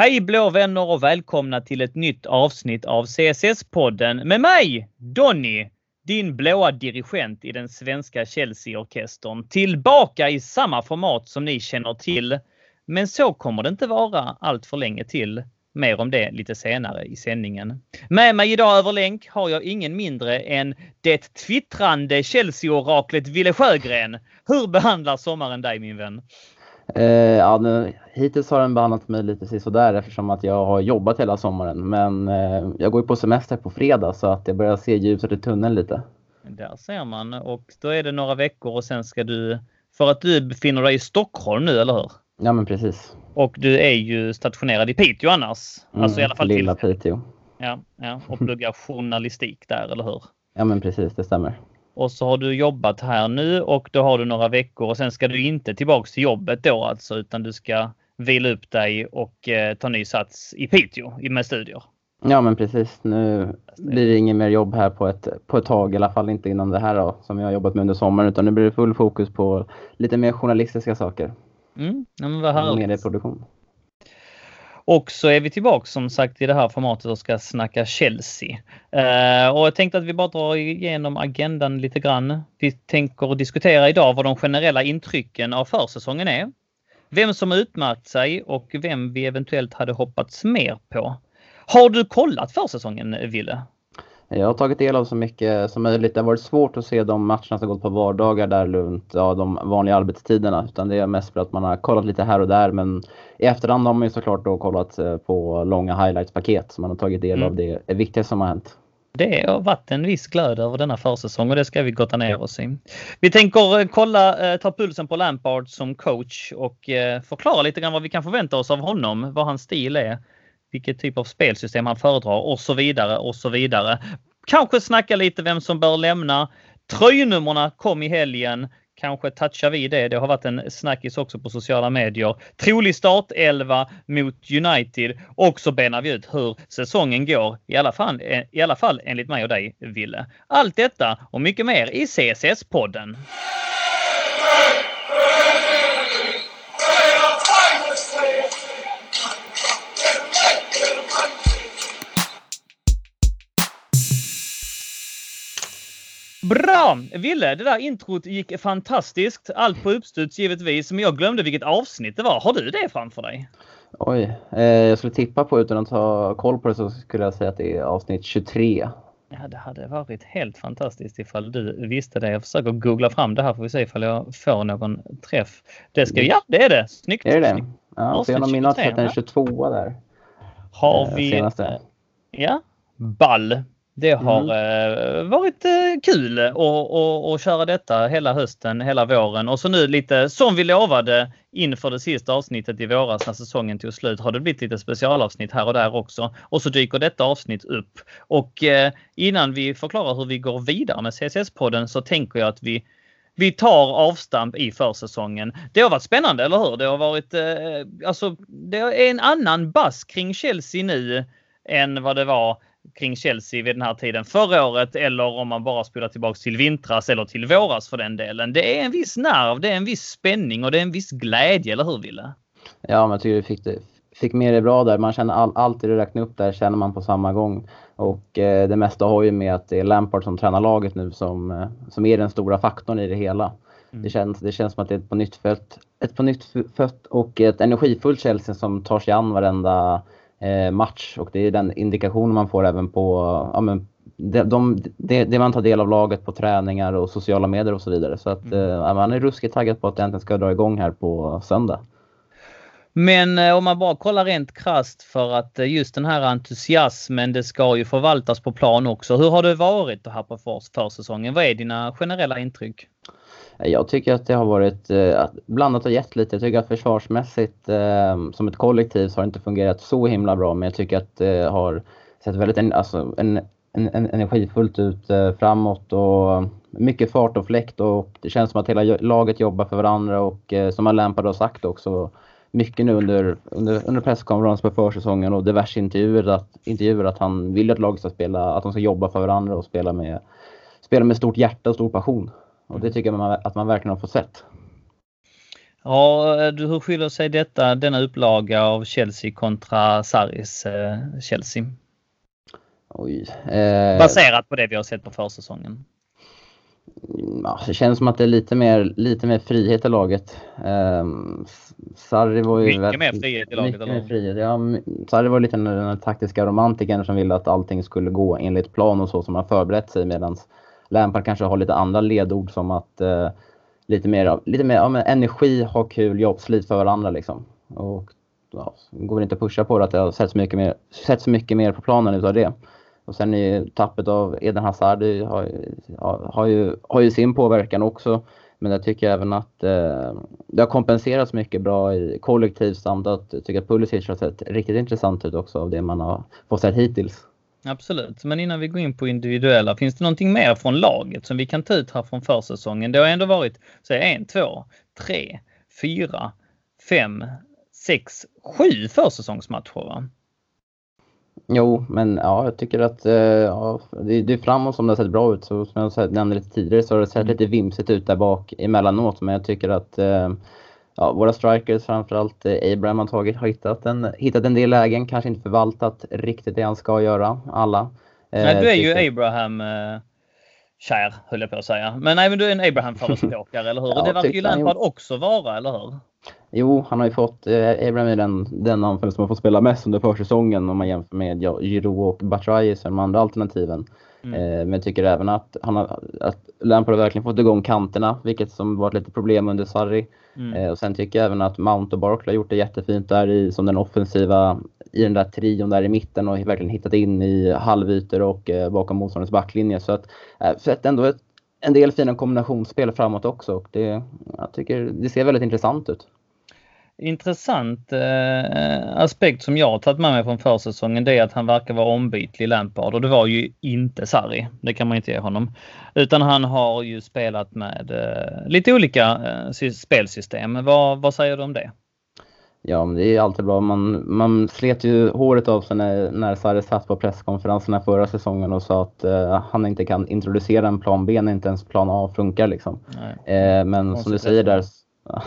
Hej blå vänner och välkomna till ett nytt avsnitt av CSS-podden med mig, Donny, din blåa dirigent i den svenska Chelsea-orkestern. Tillbaka i samma format som ni känner till. Men så kommer det inte vara allt för länge till. Mer om det lite senare i sändningen. Med mig idag över länk har jag ingen mindre än det twittrande Chelsea-oraklet Ville Sjögren. Hur behandlar sommaren dig min vän? Eh, ja, nu, hittills har den behandlat mig lite sådär eftersom att jag har jobbat hela sommaren. Men eh, jag går ju på semester på fredag så att jag börjar se ljuset i tunneln lite. Där ser man och då är det några veckor och sen ska du, för att du befinner dig i Stockholm nu, eller hur? Ja, men precis. Och du är ju stationerad i Piteå annars. Mm, alltså i alla fall lilla till... Piteå. Ja, ja, och pluggar journalistik där, eller hur? Ja, men precis, det stämmer. Och så har du jobbat här nu och då har du några veckor och sen ska du inte tillbaks till jobbet då alltså, utan du ska vila upp dig och eh, ta ny sats i Piteå med studier. Ja men precis. Nu blir det inget mer jobb här på ett, på ett tag, i alla fall inte inom det här då, som jag har jobbat med under sommaren, utan nu blir det full fokus på lite mer journalistiska saker. Mm, ja, men vad härligt. Medieproduktion. Och så är vi tillbaka som sagt i det här formatet och ska snacka Chelsea. Eh, och jag tänkte att vi bara drar igenom agendan lite grann. Vi tänker diskutera idag vad de generella intrycken av försäsongen är. Vem som utmärkt sig och vem vi eventuellt hade hoppats mer på. Har du kollat försäsongen, Ville? Jag har tagit del av så mycket som möjligt. Det har varit svårt att se de matcherna som gått på vardagar där runt ja, de vanliga arbetstiderna. Utan det är mest för att man har kollat lite här och där. Men i efterhand har man ju såklart då kollat eh, på långa highlights-paket. Så man har tagit del mm. av det, det viktigaste som har hänt. Det har varit en viss glöd över denna försäsong och det ska vi gotta ner oss i. Vi tänker eh, kolla, eh, ta pulsen på Lampard som coach och förklara lite grann vad vi kan förvänta oss av honom, vad hans stil är vilket typ av spelsystem han föredrar och så vidare och så vidare. Kanske snacka lite vem som bör lämna. Tröjnummerna kom i helgen. Kanske touchar vi det. Det har varit en snackis också på sociala medier. Trolig startelva mot United och så benar vi ut hur säsongen går. I alla fall, i alla fall enligt mig och dig, Ville. Allt detta och mycket mer i CSS-podden. Bra! Ville, det där introt gick fantastiskt. Allt på uppstuds givetvis, men jag glömde vilket avsnitt det var. Har du det framför dig? Oj, eh, jag skulle tippa på utan att ha koll på det så skulle jag säga att det är avsnitt 23. Ja, det hade varit helt fantastiskt ifall du visste det. Jag försöker googla fram det här får vi se ifall jag får någon träff. Det ska, ja, det är det! Snyggt! Är det det? Ja, så jag har minnas att det är en 22 där. Har eh, vi... Senaste. Ja, ball. Det har mm. eh, varit eh, kul att köra detta hela hösten, hela våren och så nu lite som vi lovade inför det sista avsnittet i våras när säsongen tog slut har det blivit lite specialavsnitt här och där också. Och så dyker detta avsnitt upp. Och eh, innan vi förklarar hur vi går vidare med CSS-podden så tänker jag att vi vi tar avstamp i försäsongen. Det har varit spännande, eller hur? Det har varit, eh, alltså, det är en annan bass kring Chelsea nu än vad det var kring Chelsea vid den här tiden förra året eller om man bara spelar tillbaks till vintras eller till våras för den delen. Det är en viss nerv, det är en viss spänning och det är en viss glädje, eller hur Ville? Ja, men jag tycker du fick, det, fick med det bra där. Man känner all, allt det du räknar upp där känner man på samma gång. Och eh, det mesta har ju med att det är Lampard som tränar laget nu som, eh, som är den stora faktorn i det hela. Mm. Det, känns, det känns som att det är ett på nytt fött, ett på nytt fött och ett energifullt Chelsea som tar sig an varenda match och det är den indikationen man får även på ja, men, det, de, det, det, man tar del av laget på träningar och sociala medier och så vidare. Så att mm. eh, man är ruskigt taggad på att det äntligen ska dra igång här på söndag. Men eh, om man bara kollar rent krast för att eh, just den här entusiasmen, det ska ju förvaltas på plan också. Hur har det varit här på försäsongen? Vad är dina generella intryck? Jag tycker att det har varit eh, blandat och gett lite. Jag tycker att försvarsmässigt eh, som ett kollektiv så har det inte fungerat så himla bra. Men jag tycker att det har sett väldigt alltså, en, en, en energifullt ut eh, framåt och mycket fart och fläkt och det känns som att hela laget jobbar för varandra och eh, som Lampard har sagt också mycket nu under, under, under presskonferensen på försäsongen och diverse intervjuer att, intervjuer att han vill att laget ska spela, att de ska jobba för varandra och spela med, spela med stort hjärta och stor passion. Och det tycker jag att man verkligen har fått sett. Ja, hur skiljer sig detta, denna upplaga av Chelsea kontra Saris eh, Chelsea? Oj, eh... Baserat på det vi har sett på försäsongen. Ja, det känns som att det är lite mer, lite mer frihet i laget. Um, Sarri var ju mycket väldigt, mer frihet i laget. Mycket mer frihet. Ja, Sarri var lite den, den taktiska romantikern som ville att allting skulle gå enligt plan och så som han förberett sig medan Lampard kanske har lite andra ledord som att eh, lite mer, lite mer ja, energi, ha kul, jobb, slit för varandra liksom. Och ja, går väl inte att pusha på det att det har sett så mycket mer, sett så mycket mer på planen utav det. Och sen är tappet av Eden Hazard har, har, ju, har ju sin påverkan också. Men jag tycker även att eh, det har kompenserats mycket bra i kollektivt samt att jag tycker att Pulisic har sett riktigt intressant ut också av det man har fått sett hittills. Absolut, men innan vi går in på individuella, finns det någonting mer från laget som vi kan ta ut här från försäsongen? Det har ändå varit så en, två, tre, fyra, fem, sex, sju försäsongsmatcher va? Jo, men ja, jag tycker att eh, ja, det, det är framåt som det har sett bra ut. Så, som jag nämnde lite tidigare så har det sett mm. lite vimsigt ut där bak emellanåt. Men jag tycker att eh, ja, våra strikers, framförallt eh, Abraham har, tagit, har hittat, en, hittat en del lägen. Kanske inte förvaltat riktigt det han ska göra, alla. Nej, du är ju Abraham kär, höll jag på att säga. Men nej, men du är en Abraham-förespråkare, eller hur? ja, det verkar ju Lampard också vara, eller hur? Jo, han har ju fått, eh, Abraham är den, den anfallare som har fått spela mest under försäsongen om man jämför med ja, Giroud och Batshuayi som de andra alternativen. Mm. Eh, men jag tycker även att, han har, att Lampard har verkligen fått igång kanterna, vilket som varit lite problem under Sarri. Mm. Eh, och sen tycker jag även att Mount och Barkley har gjort det jättefint där i, som den offensiva, i den där trion där i mitten och verkligen hittat in i halvytor och eh, bakom motståndarens backlinje. Så att, eh, sett ändå ett, en del fina kombinationsspel framåt också. Och det, jag tycker det ser väldigt intressant ut intressant eh, aspekt som jag har tagit med mig från försäsongen det är att han verkar vara ombytlig Lampard och det var ju inte Sarri. Det kan man inte ge honom. Utan han har ju spelat med eh, lite olika eh, spelsystem. Vad, vad säger du om det? Ja, men det är alltid bra. Man, man slet ju håret av sig när, när Sarri satt på presskonferenserna förra säsongen och sa att uh, han inte kan introducera en plan B när inte ens plan A funkar. Liksom. Uh, men som du säger där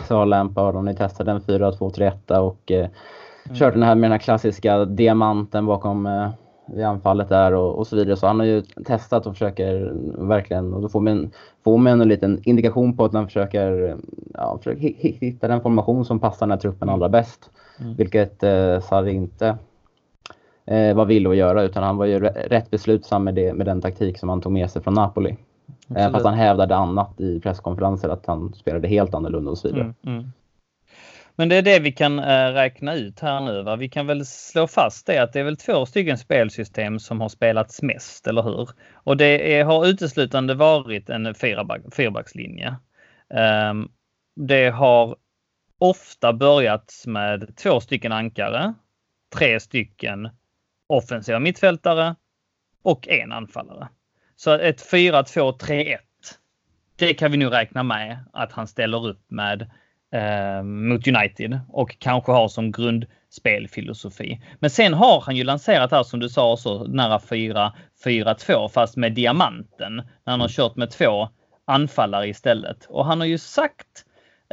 så har Lampard och ni testat en 4-2-3-1 och eh, mm. kört den här med den här klassiska diamanten bakom eh, vid anfallet där och, och, så vidare. Så han har ju testat och försöker verkligen, och då får man, får man en liten indikation på att han försöker, ja, försöker hitta den formation som passar den här truppen allra bäst. Mm. Vilket eh, Sarri inte eh, var villig att göra utan han var ju rätt beslutsam med, det, med den taktik som han tog med sig från Napoli. Absolut. Fast han hävdade annat i presskonferenser, att han spelade helt annorlunda och så vidare. Mm, mm. Men det är det vi kan äh, räkna ut här nu. Va? Vi kan väl slå fast det att det är väl två stycken spelsystem som har spelats mest, eller hur? Och det är, har uteslutande varit en fyrback, fyrbackslinje. Um, det har ofta börjat med två stycken ankare, tre stycken offensiva mittfältare och en anfallare. Så ett 4-2-3-1. Det kan vi nu räkna med att han ställer upp med eh, mot United och kanske har som grundspelfilosofi. Men sen har han ju lanserat här som du sa så nära 4-4-2 fast med diamanten. När han har kört med två anfallare istället. Och han har ju sagt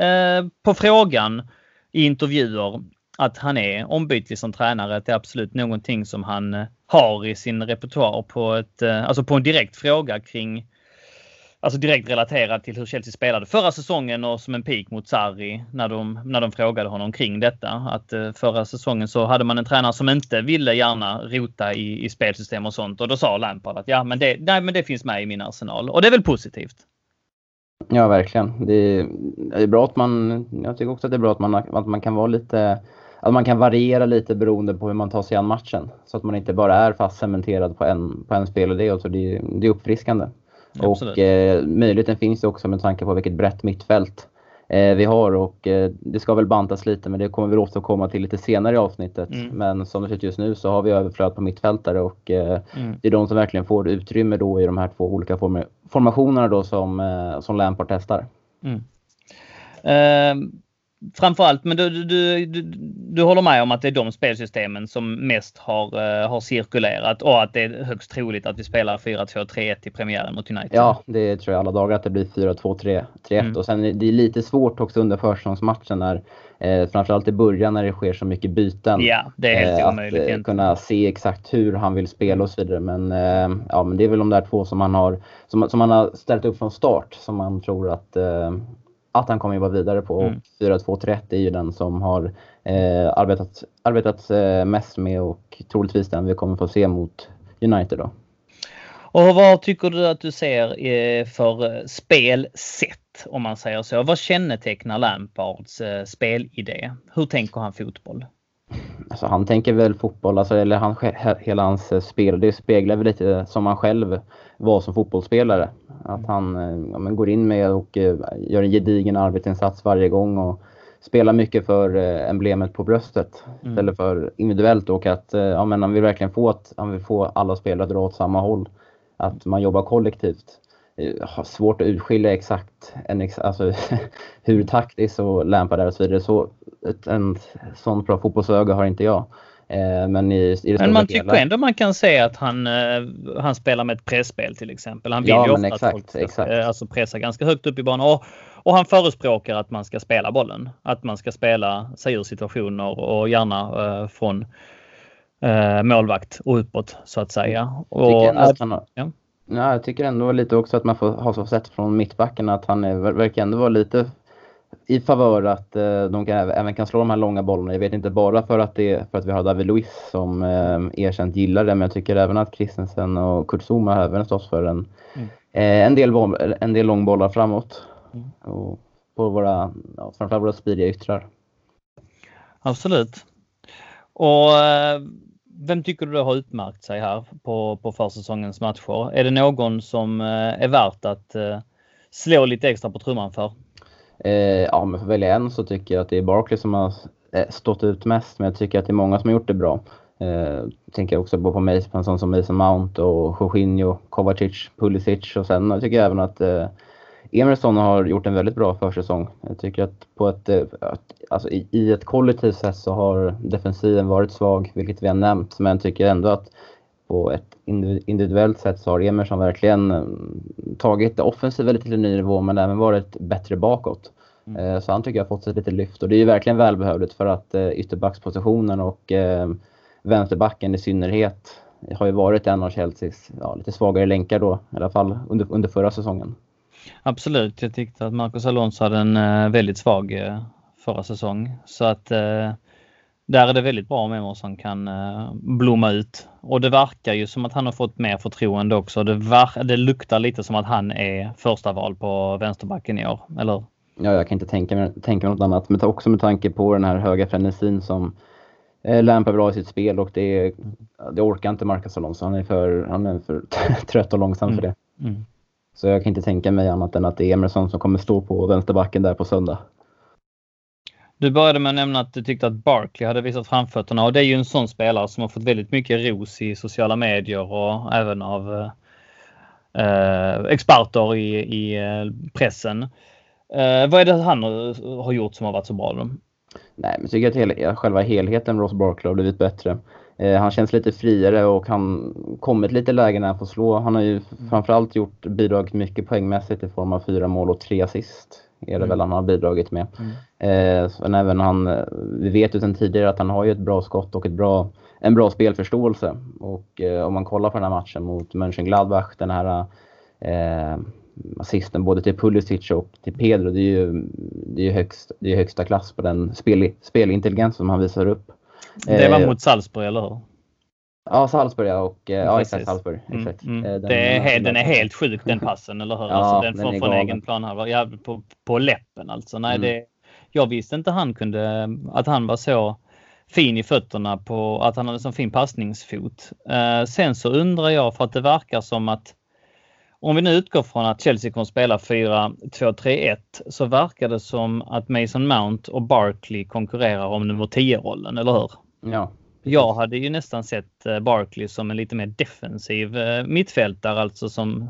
eh, på frågan i intervjuer att han är ombytlig som tränare. Det är absolut någonting som han eh, har i sin repertoar på ett, eh, alltså på en direkt fråga kring Alltså direkt relaterat till hur Chelsea spelade förra säsongen och som en pik mot Sarri när de, när de frågade honom kring detta. Att eh, förra säsongen så hade man en tränare som inte ville gärna rota i, i spelsystem och sånt och då sa Lampard att ja men det, nej, men det finns med i min arsenal och det är väl positivt. Ja verkligen. Det är, det är bra att man, jag tycker också att det är bra att man, att man kan vara lite att man kan variera lite beroende på hur man tar sig an matchen. Så att man inte bara är fast cementerad på en, på en spelidé. Och så det, det är uppfriskande. Absolut. Och eh, möjligheten finns ju också med tanke på vilket brett mittfält eh, vi har. Och eh, det ska väl bantas lite men det kommer vi återkomma till lite senare i avsnittet. Mm. Men som det ser ut just nu så har vi överflöd på mittfältare och eh, mm. det är de som verkligen får utrymme då i de här två olika form formationerna då som, eh, som Lampard testar. Mm. Framförallt, men du, du, du, du håller med om att det är de spelsystemen som mest har, uh, har cirkulerat och att det är högst troligt att vi spelar 4-2-3-1 i premiären mot United? Ja, det tror jag alla dagar att det blir 4-2-3-1 mm. och sen det är lite svårt också under försäsongsmatchen när eh, framförallt i början när det sker så mycket byten. Ja, det är helt eh, omöjligt. Att eh, kunna se exakt hur han vill spela och så vidare. Men, eh, ja, men det är väl de där två som han har, som, som han har ställt upp från start som man tror att eh, att han kommer jobba vidare på. Mm. 4-2-3 är ju den som har eh, arbetat, arbetat eh, mest med och troligtvis den vi kommer få se mot United. Då. Och vad tycker du att du ser eh, för eh, spelsätt om man säger så? Vad kännetecknar Lampards eh, spelidé? Hur tänker han fotboll? Alltså han tänker väl fotboll, alltså, eller han, hela hans spel, det speglar väl lite som han själv var som fotbollsspelare. Att han ja, men går in med och gör en gedigen arbetsinsats varje gång och spelar mycket för emblemet på bröstet mm. istället för individuellt och att ja, men han vill verkligen få att han vill få alla spelare att dra åt samma håll att man jobbar kollektivt. Har svårt att urskilja exakt en, alltså, hur taktiskt och Lampard är och så vidare. Så, ett, en sån bra fotbollsöga har inte jag. Eh, men, i, i men man tycker ändå man kan se att han, eh, han spelar med ett pressspel till exempel. Han vill ja, ju ofta exakt, att folk exakt. Eh, alltså pressa ganska högt upp i banan. Och, och han förespråkar att man ska spela bollen. Att man ska spela sig ur situationer och gärna uh, från eh, målvakt och uppåt så att säga. Och, att han har, ja. Ja. jag tycker ändå lite också att man får ha så sett från mittbacken att han är, verkar ändå vara lite i favör att eh, de kan, även kan slå de här långa bollarna. Jag vet inte bara för att, det, för att vi har David Luiz som eh, erkänt gillar det, men jag tycker även att Christensen och Kurt Zuma har även stått för en, mm. eh, en, del boll, en del långbollar framåt. Mm. Och på våra, ja, framförallt våra speediga yttrar. Absolut. Och eh, vem tycker du har utmärkt sig här på, på försäsongens matcher? Är det någon som eh, är värt att eh, slå lite extra på trumman för? Eh, ja, om jag får välja en så tycker jag att det är Barkley som har eh, stått ut mest, men jag tycker att det är många som har gjort det bra. Eh, tänker också på, på, Mason, på en sån som Mason Mount och Jorginho, Kovacic, Pulisic och sen jag tycker jag även att eh, Emerson har gjort en väldigt bra försäsong. Jag tycker att på ett, eh, alltså i, i ett kollektivt sätt så har defensiven varit svag, vilket vi har nämnt, men jag tycker ändå att på ett individuellt sätt så har Emerson verkligen eh, tagit det offensiva lite till en ny nivå, men även varit bättre bakåt. Mm. Eh, så han tycker jag har fått sig lite lyft och det är ju verkligen välbehövligt för att ytterbackspositionen och vänsterbacken i synnerhet har ju varit en av Chelseas ja, lite svagare länkar då, i alla fall under, under förra säsongen. Absolut, jag tyckte att Marcus Alonso hade en uh, väldigt svag uh, förra säsong. Så att uh, där är det väldigt bra om Emerson kan blomma ut. Och det verkar ju som att han har fått mer förtroende också. Det, var, det luktar lite som att han är första val på vänsterbacken i år, eller? Ja, jag kan inte tänka mig, tänka mig något annat. Men också med tanke på den här höga frenesin som eh, Lampard vill ha i sitt spel och det, det orkar inte Marcus Alonso. Han är för, han är för trött och långsam mm. för det. Mm. Så jag kan inte tänka mig annat än att det är Emerson som kommer stå på vänsterbacken där på söndag. Du började med att nämna att du tyckte att Barkley hade visat framfötterna och det är ju en sån spelare som har fått väldigt mycket ros i sociala medier och även av eh, experter i, i eh, pressen. Eh, vad är det han har gjort som har varit så bra? Då? Nej, men jag tycker att hel, själva helheten Ross Barkley har blivit bättre. Eh, han känns lite friare och han kommit lite lägen när han får slå. Han har ju mm. framförallt gjort bidragit mycket poängmässigt i form av fyra mål och tre assist. Är det mm. väl han har bidragit med. Mm. Eh, men även han, eh, vi vet ju sedan tidigare att han har ju ett bra skott och ett bra, en bra spelförståelse. Och om man kollar på den här matchen mot Mönchengladbach, den här eh, assisten både till Pulisic och till Pedro, det är ju, det är högst, det är högsta klass på den spel, spelintelligens som han visar upp. Det var eh, mot Salzburg, eller hur? Ja, Salzburg ja. Och, eh, ja, exakt. Salzburg. Mm, exakt. Mm, mm. Den, det är, den, den är helt sjuk den passen, eller hur? Ja, alltså, den, den får från egen planhalva. Ja, på, på läppen alltså. Nej, mm. det, jag visste inte han kunde, att han var så fin i fötterna på att han hade så fin passningsfot. Uh, sen så undrar jag för att det verkar som att om vi nu utgår från att Chelsea kommer spela 4-2-3-1 så verkar det som att Mason Mount och Barkley konkurrerar om nummer 10-rollen, eller hur? Ja. Jag hade ju nästan sett eh, Barkley som en lite mer defensiv eh, mittfältare, alltså som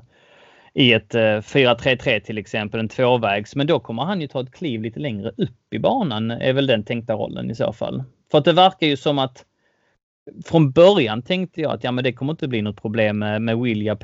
i ett eh, 4-3-3 till exempel, en tvåvägs. Men då kommer han ju ta ett kliv lite längre upp i banan, är väl den tänkta rollen i så fall. För att det verkar ju som att från början tänkte jag att ja, men det kommer inte bli något problem med, med William,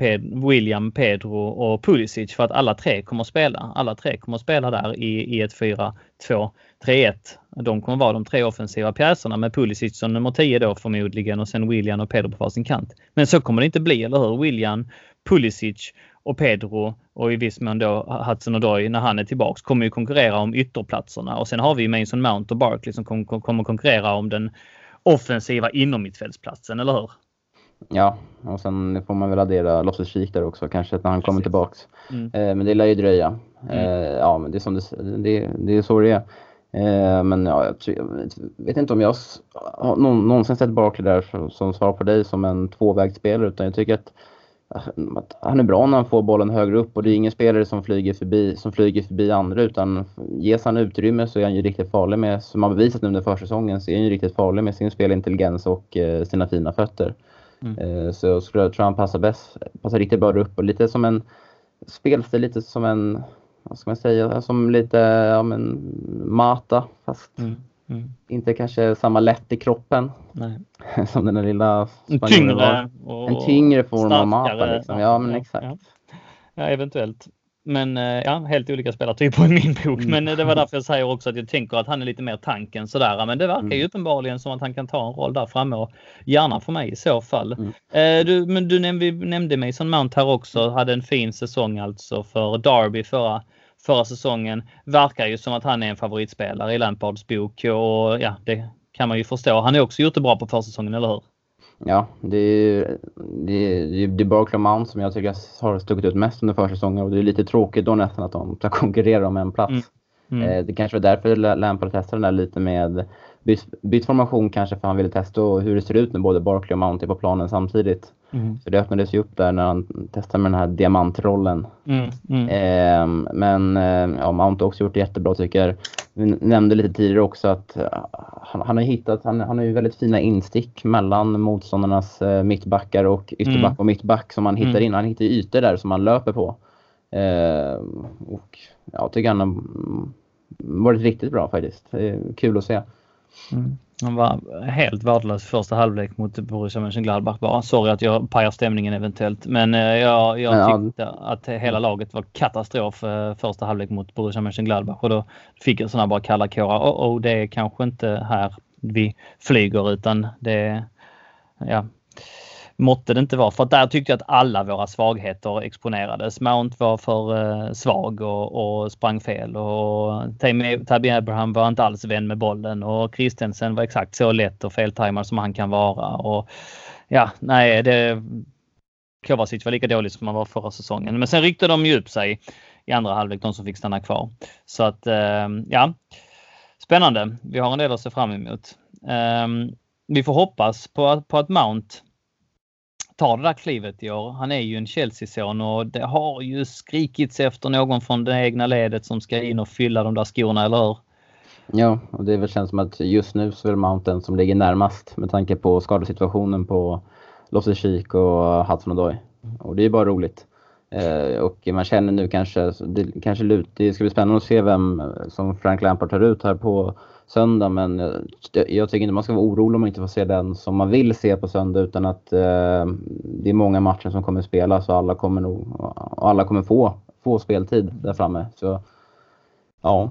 William, Pedro och Pulisic för att alla tre kommer att spela. Alla tre kommer att spela där i, i ett 4-2-3-1. De kommer vara de tre offensiva pjäserna med Pulisic som nummer 10 då förmodligen och sen William och Pedro på varsin kant. Men så kommer det inte bli, eller hur? William, Pulisic och Pedro och i viss mån då Hudson Odoi när han är tillbaks kommer ju konkurrera om ytterplatserna och sen har vi Mason Mount och Barkley som kommer konkurrera om den offensiva inom mittfältsplatsen, eller hur? Ja, och sen får man väl addera Cheek där också kanske när han Precis. kommer tillbaks. Mm. Eh, men det lär ju dröja. Mm. Eh, ja, men det är som det, det, det är så det är. Eh, men ja, jag, vet inte om jag har någonsin sett Barkley där som svar på dig som en tvåvägsspelare utan jag tycker att han är bra när han får bollen högre upp och det är ingen spelare som flyger förbi, som flyger förbi andra utan ges han utrymme så är han ju riktigt farlig med, som han bevisat nu under försäsongen, så är han ju riktigt farlig med sin spelintelligens och eh, sina fina fötter. Mm. Eh, så jag tror han passar bäst, passar riktigt bra upp och lite som en spelstil, lite som en, vad ska man säga, som lite, ja men Mata fast mm. Mm. Inte kanske samma lätt i kroppen Nej. som den där lilla En tyngre, en tyngre form av Mata. Liksom. Ja, men exakt. Ja. ja, eventuellt. Men eh, ja, helt olika spelartyper i min bok. Mm. Men eh, det var därför jag säger också att jag tänker att han är lite mer tanken sådär. Men det verkar mm. ju uppenbarligen som att han kan ta en roll där framme och gärna för mig i så fall. Mm. Eh, du, men du nämnde, nämnde Mason Mount här också. Hade en fin säsong alltså för Derby förra förra säsongen. Verkar ju som att han är en favoritspelare i Lampards bok och ja, det kan man ju förstå. Han har också gjort det bra på försäsongen, eller hur? Ja, det är det, det, är Barclay Mount som jag tycker har stuckit ut mest under försäsongen och det är lite tråkigt då nästan att de ska konkurrera om en plats. Mm. Mm. Eh, det kanske var därför Lampard testade den där lite med bytt, bytt formation kanske för han ville testa hur det ser ut när både Barkley och Mount på planen samtidigt. Mm. Så det öppnades ju upp där när han testade med den här diamantrollen. Mm. Mm. Eh, men eh, ja, Mount har också gjort det jättebra tycker. Vi nämnde lite tidigare också att uh, han, han, har hittat, han, han har ju väldigt fina instick mellan motståndarnas uh, mittbackar och ytterback mm. och mittback som han hittar mm. in. Han hittar ytor där som han löper på. Eh, och jag tycker han har varit riktigt bra faktiskt. kul att se. Mm. Han var helt värdelös första halvlek mot Borussia Mönchengladbach bara. Sorry att jag pajar stämningen eventuellt. Men eh, jag, jag tyckte ja. att hela laget var katastrof eh, första halvlek mot Borussia Mönchengladbach. Och då fick jag sådana bara kalla kårar. Oh, oh, det är kanske inte här vi flyger utan det ja, måtte det inte vara. För där tyckte jag att alla våra svagheter exponerades. Mount var för eh, svag och, och sprang fel och Tabby Abraham var inte alls vän med bollen och Christensen var exakt så lätt och feltajmad som han kan vara. Och ja, nej, det Kovacic var lika dålig som han var förra säsongen. Men sen ryckte de ju upp sig i andra halvlek, de som fick stanna kvar. Så att ehm, ja, spännande. Vi har en del att se fram emot. Ehm, vi får hoppas på att, på att Mount tar det där klivet i år. Han är ju en Chelsea-son och det har ju skrikits efter någon från det egna ledet som ska in och fylla de där skorna, eller hur? Ja, och det väl känns som att just nu så är det Mountain som ligger närmast med tanke på skadesituationen på Loftus Cheek och Hudson Odoi. Och det är bara roligt. Eh, och man känner nu kanske, det, kanske lut, det ska bli spännande att se vem som Frank Lampard tar ut här på söndag. Men jag tycker inte man ska vara orolig om man inte får se den som man vill se på söndag utan att eh, det är många matcher som kommer spelas och alla kommer, nog, och alla kommer få, få speltid där framme. Så ja,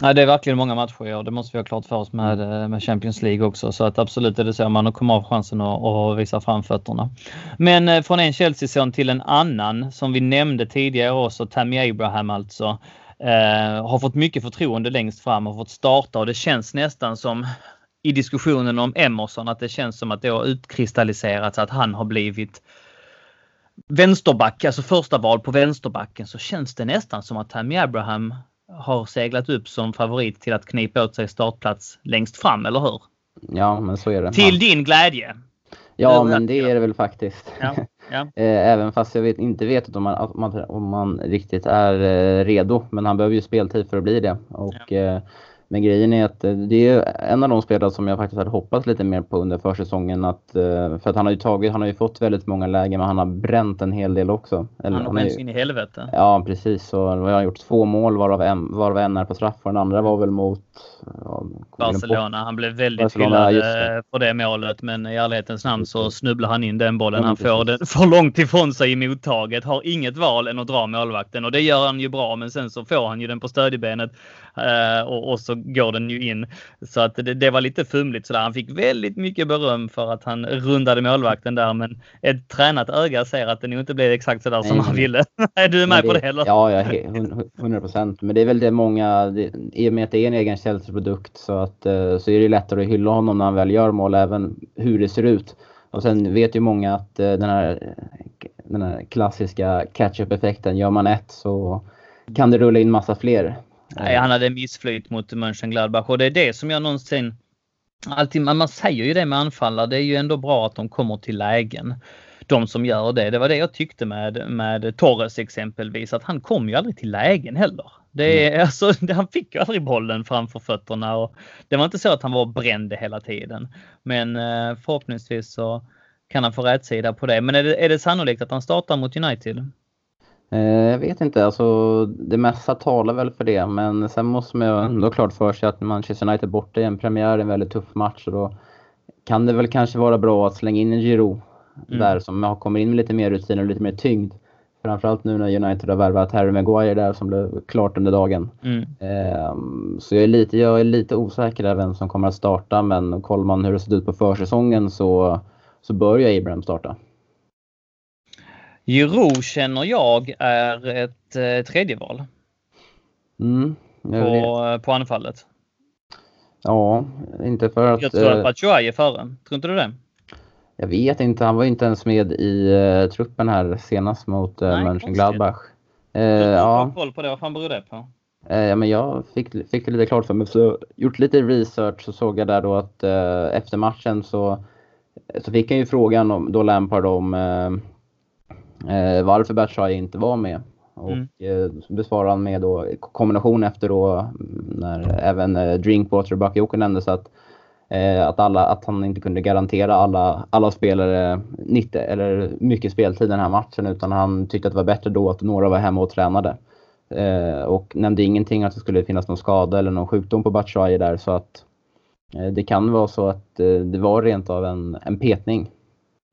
Nej, det är verkligen många matcher i år. Det måste vi ha klart för oss med, eh, med Champions League också. Så att absolut är det så. Man kommer ha chansen att, att visa framfötterna. Men eh, från en Chelsea-son till en annan som vi nämnde tidigare också, Tammy Abraham alltså. Eh, har fått mycket förtroende längst fram och fått starta och det känns nästan som i diskussionen om Emerson att det känns som att det har utkristalliserats att han har blivit vänsterback, alltså första val på vänsterbacken så känns det nästan som att Tammy Abraham har seglat upp som favorit till att knipa åt sig startplats längst fram, eller hur? Ja, men så är det. Till din glädje. Ja, men det är det väl faktiskt. Ja, ja. Eh, även fast jag vet, inte vet om man, om, man, om man riktigt är eh, redo. Men han behöver ju speltid för att bli det. Och, ja. Eh, Men grejen är att eh, det är en av de spelare som jag faktiskt hade hoppats lite mer på under försäsongen. Att, eh, för att han har ju tagit, han har ju fått väldigt många lägen men han har bränt en hel del också. Eller, han har bränt in i helvete. Ja precis. Så jag har gjort två mål varav en, varav en är på straff och den andra var väl mot ja, Barcelona. Han blev väldigt hyllad det. på det målet men i ärlighetens namn så snubblar han in den bollen. Han får den för långt ifrån sig i mottaget. Har inget val än att dra målvakten och det gör han ju bra men sen så får han ju den på stödjebenet Eh, och, och, så går den ju in. Så att det, det var lite fumligt sådär. Han fick väldigt mycket beröm för att han rundade målvakten där. Men ett tränat öga ser att det nog inte blev exakt sådär som han ville. är du med det, på det heller? Ja, ja 100 procent. Men det är väl det många, det, i och med att det är en egen Chelsea-produkt så, att, eh, så är det lättare att hylla honom när han väl gör mål, även hur det ser ut. Och sen vet ju många att eh, den här, den här klassiska catch-up-effekten, gör man ett så kan det rulla in massa fler. Nej, han hade missflyt mot Mönchengladbach och det är det som jag någonsin Alltid, man säger ju det med anfallare, det är ju ändå bra att de kommer till lägen. De som gör det. Det var det jag tyckte med, med Torres exempelvis, att han kom ju aldrig till lägen heller. Det är, mm. alltså, han fick ju aldrig bollen framför fötterna och det var inte så att han var bränd hela tiden. Men eh, förhoppningsvis så kan han få rätsida på det. Men är det, är det sannolikt att han startar mot United? Eh, jag vet inte, alltså det mesta talar väl för det. Men sen måste man ju ändå klart för sig att Manchester United borta i en premiär, en väldigt tuff match. Och då kan det väl kanske vara bra att slänga in en Giroud mm. där som kommer in med lite mer rutin och lite mer tyngd. Framförallt nu när United har värvat Harry Maguire där som blev klart under dagen. Mm. Ehm, så jag är, lite, jag är lite osäker där vem som kommer att starta men kollar man hur det sett ut på försäsongen så, så bör ju Abraham starta. Giroud känner jag är ett eh, tredje val. Mm, på, på anfallet. Ja, inte för att... Jag tror att eh, Batshuayi är före. Tror inte du det? Jag vet inte. Han var inte ens med i uh, truppen här senast mot uh, Mönchengladbach. Uh, ja. koll på det. Vad fan beror det på? Ja, men jag fick, fick det lite klart för mig. Så gjort lite research så såg jag där då att efter matchen så, så fick han ju frågan om, då Lampard om eh, varför Batshuayi inte var med. Och mm. eh, besvarade han med då kombination efter då när även eh, Drinkwater och Bakayoko nämndes att eh, att, alla, att han inte kunde garantera alla, alla spelare 90 eller mycket speltid den här matchen utan han tyckte att det var bättre då att några var hemma och tränade. Eh, och nämnde ingenting att det skulle finnas någon skada eller någon sjukdom på Batshuayi där så att eh, det kan vara så att eh, det var rent av en, en petning.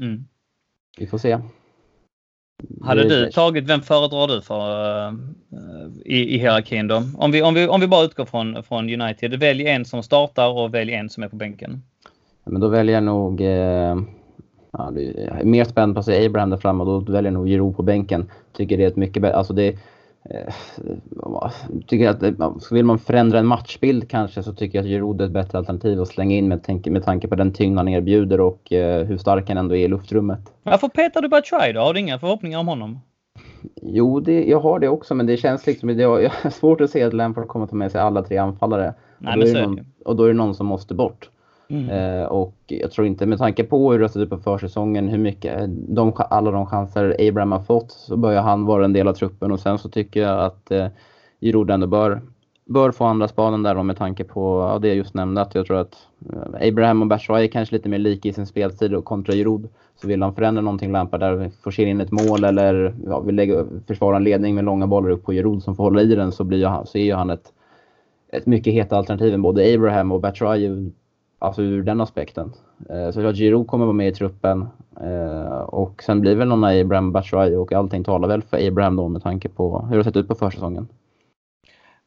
Mm. Vi får se. Hade du tagit, vem föredrar du för uh, i, i hierarkin då? Om vi, om, vi, om vi bara utgår från, från United. Välj en som startar och välj en som är på bänken. men då väljer jag nog... Eh, ja, är mer spänd på att se Abraham där framme och då väljer jag nog Giroud på bänken. Tycker det är ett mycket bättre... Alltså det, Eh, tycker att eh, vill man förändra en matchbild kanske så tycker jag att Giroud är ett bättre alternativ att slänga in med, tanke, med tanke på den tyngd han erbjuder och eh, hur stark han ändå är i luftrummet. Varför petar du bara Batshuayi då? Har du inga förhoppningar om honom? Jo, det, jag har det också, men det känns liksom... Det, jag har svårt att se att Lampard kommer ta med sig alla tre anfallare. Nej, och, då är det någon, och då är det någon som måste bort. Mm. Eh, och jag tror inte, med tanke på hur det sett ut på försäsongen, hur mycket, de, alla de chanser Abraham har fått, så börjar han vara en del av truppen. Och sen så tycker jag att eh, Giroud ändå bör, bör få andra spaden där då, med tanke på ja, det jag just nämnde. Att jag tror att eh, Abraham och Batshuayi är kanske lite mer lika i sin speltid och kontra Giroud. Så vill han förändra någonting Lampard där, forcera in ett mål eller ja, vill lägga, försvara en ledning med långa bollar upp på Giroud som får hålla i den så, blir så är ju han ett, ett mycket hetare alternativ än både Abraham och Batshuayi Alltså ur den aspekten. Eh, så jag Giroud kommer vara med i truppen. Eh, och sen blir väl någon Abraham Batshuayi och allting talar väl för Abraham då med tanke på hur det sett ut på försäsongen.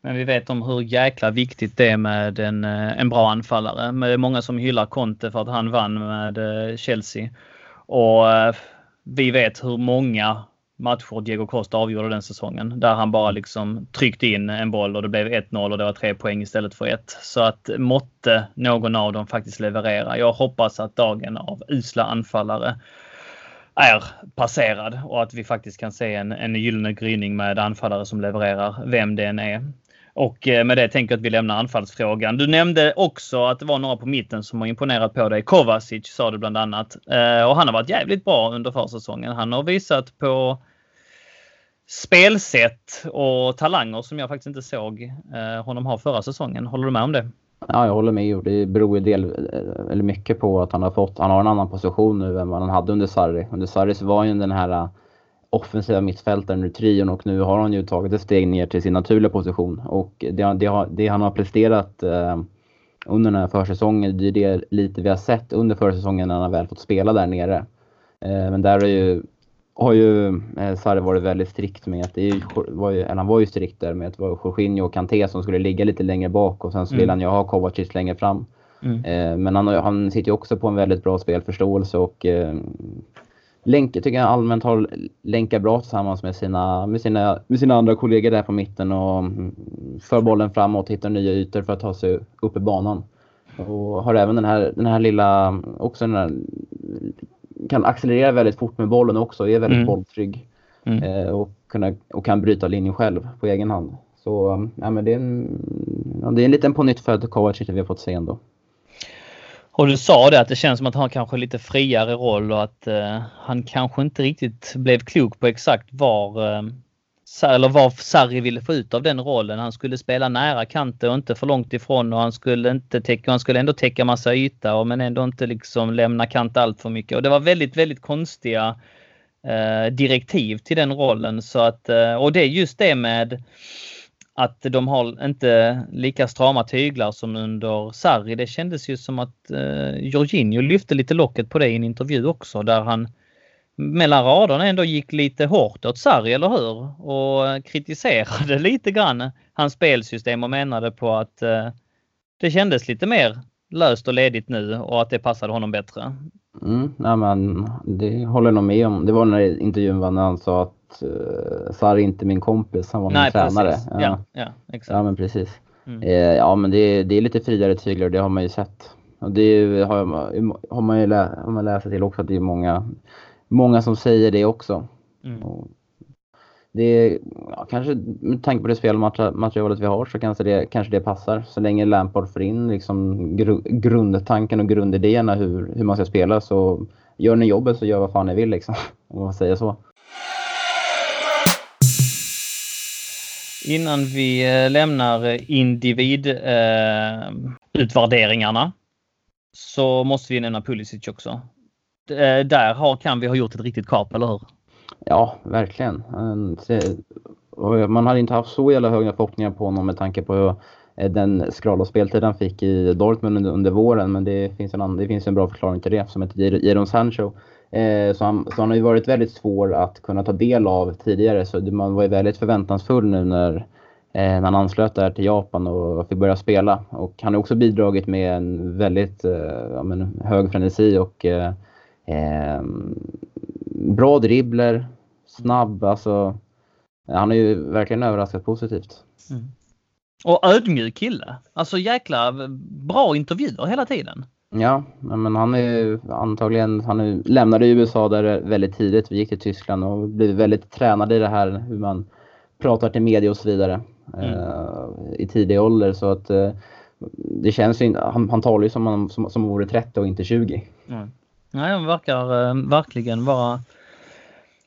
Men vi vet om hur jäkla viktigt det är med en, eh, en bra anfallare. Men det är många som hyllar Conte för att han vann med Chelsea. Och vi vet hur många matcher Diego Costa avgjorde den säsongen. Där han bara liksom tryckte in en boll och det blev 1-0 och det var tre poäng istället för ett. Så att måtte någon av dem faktiskt leverera. Jag hoppas att dagen av usla anfallare är passerad och att vi faktiskt kan se en, en gyllene gryning med anfallare som levererar, vem det än är. Och eh, med det tänker jag att vi lämnar anfallsfrågan. Du nämnde också att det var några på mitten som har imponerat på dig. Kovacic sa du bland annat. Eh, och han har varit jävligt bra under försäsongen. Han har visat på spelsätt och talanger som jag faktiskt inte såg eh, honom ha förra säsongen. Håller du med om det? Ja, jag håller med. Det beror ju del, eh, eller mycket på att han har fått, han har en annan position nu än vad han hade under Sarri. Under Sarri så var ju den här eh, offensiva mittfältaren ur trion och nu har han ju tagit ett steg ner till sin naturliga position. Och det, det, det han har presterat eh, under den här försäsongen, det är det lite vi har sett under försäsongen när han har väl fått spela där nere. Eh, men där är ju har ju eh, Sarri varit väldigt strikt med att det var ju, eller han var ju strikt där med att det var Jorginho och Kanté som skulle ligga lite längre bak och sen så mm. vill han ju ha Kovacic längre fram. Mm. Eh, men han, han sitter ju också på en väldigt bra spelförståelse och eh, länk, tycker jag allmänt har länkar bra tillsammans med sina, med, sina, med sina andra kollegor där på mitten och mm, för bollen framåt, hittar nya ytor för att ta sig upp i banan. Och har även den här, den här lilla, också den här kan accelerera väldigt fort med bollen också, är väldigt mm. bolltrygg. Mm. Eh, och, kunna, och kan bryta linjen själv på egen hand. Så ja, men det, är en, ja, det är en liten på nytt född Kovacic vi har fått se ändå. Och du sa det att det känns som att han kanske lite friare roll och att eh, han kanske inte riktigt blev klok på exakt var eh, eller vad Sarri ville få ut av den rollen. Han skulle spela nära kanten och inte för långt ifrån och han skulle inte täcka, han skulle ändå täcka massa yta men ändå inte liksom lämna kant allt för mycket. Och det var väldigt, väldigt konstiga eh, direktiv till den rollen så att eh, och det är just det med att de har inte lika strama tyglar som under Sarri. Det kändes ju som att eh, Jorginho lyfte lite locket på det i en intervju också där han mellan raderna ändå gick lite hårt åt Sarri, eller hur? Och kritiserade lite grann hans spelsystem och menade på att eh, det kändes lite mer löst och ledigt nu och att det passade honom bättre. Mm, nej men, det håller jag nog med om. Det var den där intervjun när han sa att uh, Sarri inte min kompis, han var min nej, tränare. Precis. Ja. Ja, ja, exakt. ja men precis. Mm. Eh, ja men det, det är lite friare tyglar det har man ju sett. Och det har, har man ju lä, har man läst till också att det är många många som säger det också. Mm. det är, ja, kanske med tanke på det spelmaterialet vi har så kanske det, kanske det passar. Så länge Lampard får in liksom gru, grundtanken och grundidéerna hur, hur man ska spela så gör ni jobbet så gör vad fan ni vill liksom. Om man säger så. Innan vi eh, lämnar individutvärderingarna eh, så måste vi nämna Pulisic också. Eh, där har, kan vi ha gjort ett riktigt kap, eller hur? Ja, verkligen. Man hade inte haft så jävla höga förhoppningar på honom med tanke på eh, den skrala speltid han fick i Dortmund under, under våren. Men det finns, en det finns en bra förklaring till det som heter Jadon Sancho. Eh, så, han, så han har ju varit väldigt svår att kunna ta del av tidigare. Så man var ju väldigt förväntansfull nu när, när han anslöt där till Japan och fick börja spela. Och han har också bidragit med en väldigt ja, men, hög frenesi och eh, Eh, bra dribbler, snabb, alltså. Han har ju verkligen överraskat positivt. Mm. Och ödmjuk kille. Alltså jäkla bra intervjuer hela tiden. Ja, men han är ju antagligen, han är, lämnade USA där väldigt tidigt. Vi gick till Tyskland och blev väldigt tränade i det här hur man pratar till media och så vidare. Mm. Uh, I tidig ålder så att uh, det känns ju, han, han talar ju som, som, som vore 30 och inte 20. Mm. Nej, han verkar eh, verkligen vara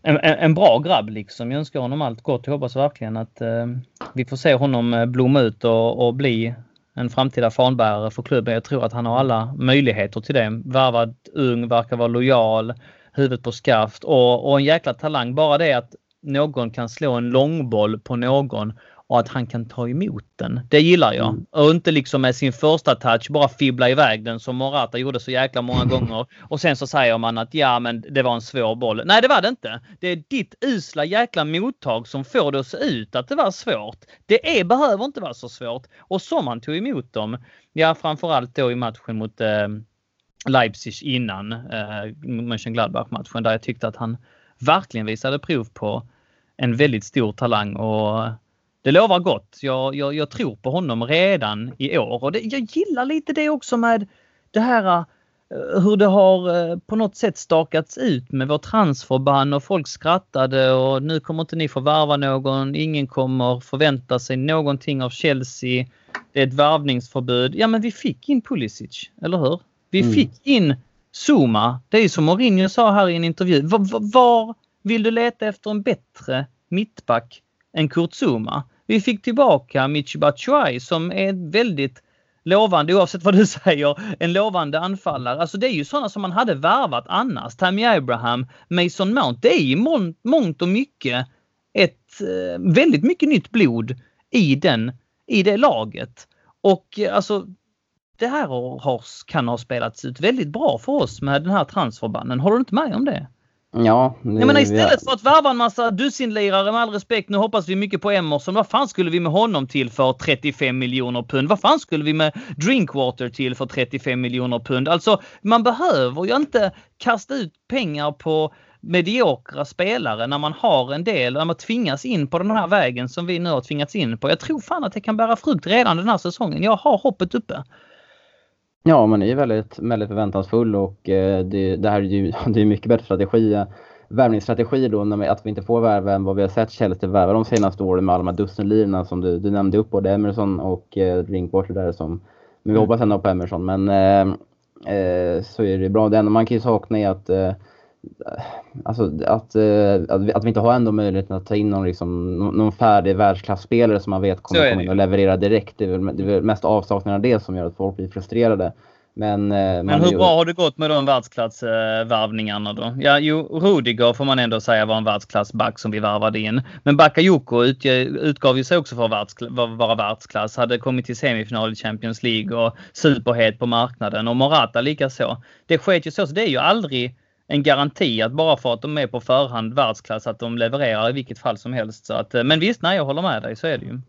en, en, bra grabb liksom. Jag önskar honom allt gott. Jag hoppas verkligen att eh, vi får se honom eh, blomma ut och, och bli en framtida fanbärare för klubben. Jag tror att han har alla möjligheter till det. Värvad ung, verkar vara lojal, huvudet på skaft och, och en jäkla talang. Bara det att någon kan slå en långboll på någon och att han kan ta emot den. Det gillar jag. Mm. Och inte liksom med sin första touch bara fibbla iväg den som Morata gjorde så jäkla många gånger. Och sen så säger man att ja men det var en svår boll. Nej det var det inte. Det är ditt usla jäkla mottag som får det att se ut att det var svårt. Det är, behöver inte vara så svårt. Och som han tog emot dem. Ja framförallt då i matchen mot eh, Leipzig innan eh, Mönchengladbach-matchen där jag tyckte att han verkligen visade prov på en väldigt stor talang och det lovar gott. Jag, jag, jag, tror på honom redan i år och det, jag gillar lite det också med det här eh, hur det har eh, på något sätt stakats ut med vår transferban och folk skrattade och nu kommer inte ni få värva någon. Ingen kommer förvänta sig någonting av Chelsea. Det är ett värvningsförbud. Ja men vi fick in Pulisic, eller hur? Vi mm. fick in Zuma. Det är som Mourinho sa här i en intervju. Var, var, vill du leta efter en bättre mittback än Kurt Zuma. Vi fick tillbaka Michi Batshuayi som är väldigt lovande, oavsett vad du säger, en lovande anfallare. Alltså det är ju sådana som man hade värvat annars. Tammy Abraham, Mason Mount. Det är i mångt och mycket ett eh, väldigt mycket nytt blod i, den, i det laget. Och eh, alltså det här har, kan ha spelats ut väldigt bra för oss med den här transferbannen. Håller du inte med om det? Ja. Det, jag menar istället för att värva en massa dussinlirare med all respekt, nu hoppas vi mycket på Emerson. Vad fan skulle vi med honom till för 35 miljoner pund? Vad fan skulle vi med Drinkwater till för 35 miljoner pund? Alltså, man behöver ju inte kasta ut pengar på mediokra spelare när man har en del, när man tvingas in på den här vägen som vi nu har tvingats in på. Jag tror fan att det kan bära frukt redan den här säsongen. Jag har hoppet uppe. Ja, man är ju väldigt, väldigt förväntansfull och eh, det, det här är ju det är mycket bättre strategi. Värvningsstrategi då, när vi, att vi inte får värva än vad vi har sett Chelsea värva de senaste åren med alla de här dussinlirarna som du, du nämnde upp, både Emerson och eh, Drinkwater där som, men vi mm. hoppas ändå på Emerson. Men eh, eh, så är det bra. Det enda man kan ju sakna är att eh, Alltså att, att, vi, att vi inte har ändå möjligheten att ta in någon, liksom, någon färdig världsklasspelare som man vet kommer komma in och leverera direkt. Det är väl, det är väl mest avsaknaden av det som gör att folk blir frustrerade. Men, Men hur ju... bra har det gått med de världsklassvärvningarna då? Ja, jo, Rudiger får man ändå säga var en världsklassback som vi värvade in. Men Bakayoko utgav ju sig också för att vara världsklass. Hade kommit till semifinal i Champions League och superhet på marknaden och Morata likaså. Det sket ju så, så det är ju aldrig en garanti att bara för att de är på förhand världsklass att de levererar i vilket fall som helst. Så att, eh, men visst, nej, jag håller med dig, så är det ju.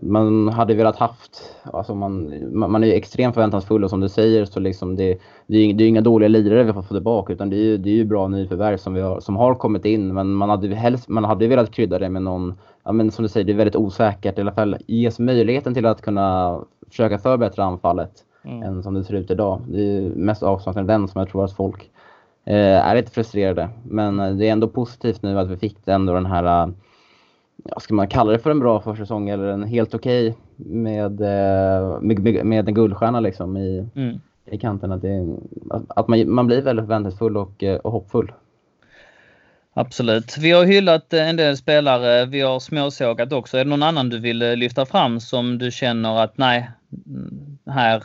Man hade velat haft, alltså man, man är ju extremt förväntansfull och som du säger så liksom det, det är ju inga dåliga lirare vi får få tillbaka utan det är ju, det är ju bra nyförvärv som, vi har, som har kommit in men man hade helst, man hade velat krydda det med någon, ja men som du säger det är väldigt osäkert i alla fall ges möjligheten till att kunna försöka förbättra anfallet mm. än som det ser ut idag. Det är ju mest avsaknaden den som jag tror att folk är lite frustrerade. Men eh, det är ändå positivt nu att vi fick ändå den här, eh, ja, ska man kalla det för en bra försäsong eller en helt okej okay med, med, med, en guldstjärna liksom i, mm. i kanten. Att, det, att man, man blir väldigt förväntansfull och, och hoppfull. Absolut. Vi har hyllat en del spelare. Vi har småsågat också. Är det någon annan du vill lyfta fram som du känner att nej, mm, här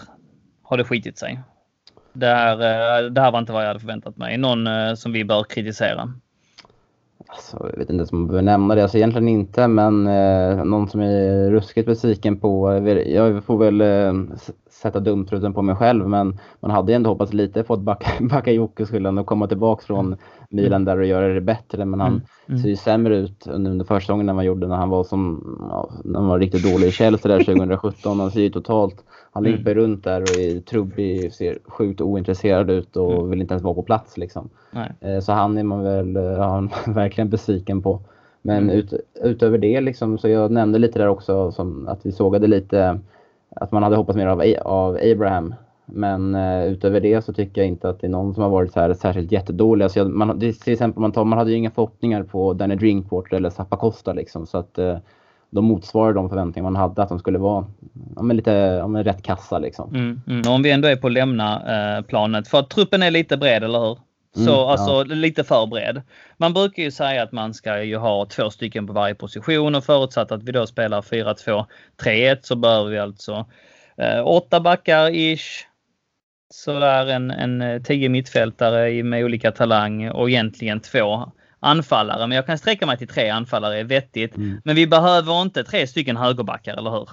har det skitit sig? Det här, eh, det här var inte vad jag hade förväntat mig. Någon eh, som vi bör kritisera? Alltså, jag vet inte om man behöver nämna det. Alltså, egentligen inte, men eh, någon som är ruskigt besviken på... Jag får väl eh, sätta dumtruten på mig själv, men man hade ändå hoppats lite på att Bakayoko skulle ändå komma tillbaka från Milan där och göra det bättre. Men han mm. Mm. ser ju sämre ut under försäsongen än vad han gjorde när han var, som, ja, när han var riktigt dålig i Chelsea där 2017. Han ser ju totalt han mm. limpar runt där och är trubbig, ser sjukt ointresserad ut och mm. vill inte ens vara på plats. Liksom. Eh, så han är man väl ja, verkligen besviken på. Men mm. ut, utöver det, liksom, så jag nämnde lite där också som att vi sågade lite att man hade hoppats mer av, av Abraham. Men uh, utöver det så tycker jag inte att det är någon som har varit så här särskilt jättedålig. Alltså jag, man, till exempel man, tar, man hade ju inga förhoppningar på Danny Drinkwater eller Zappa Costa liksom. Så att uh, de motsvarar de förväntningar man hade att de skulle vara ja, men lite ja, men rätt kassa. Liksom. Mm, mm. Om vi ändå är på att lämna eh, planet, för att truppen är lite bred, eller hur? Så mm, alltså ja. lite för bred. Man brukar ju säga att man ska ju ha två stycken på varje position och förutsatt att vi då spelar 4-2-3-1 så behöver vi alltså eh, åtta backar ish. Så är en, en eh, tio mittfältare med olika talang och egentligen två anfallare. Men jag kan sträcka mig till tre anfallare är vettigt. Mm. Men vi behöver inte tre stycken högerbackar, eller hur?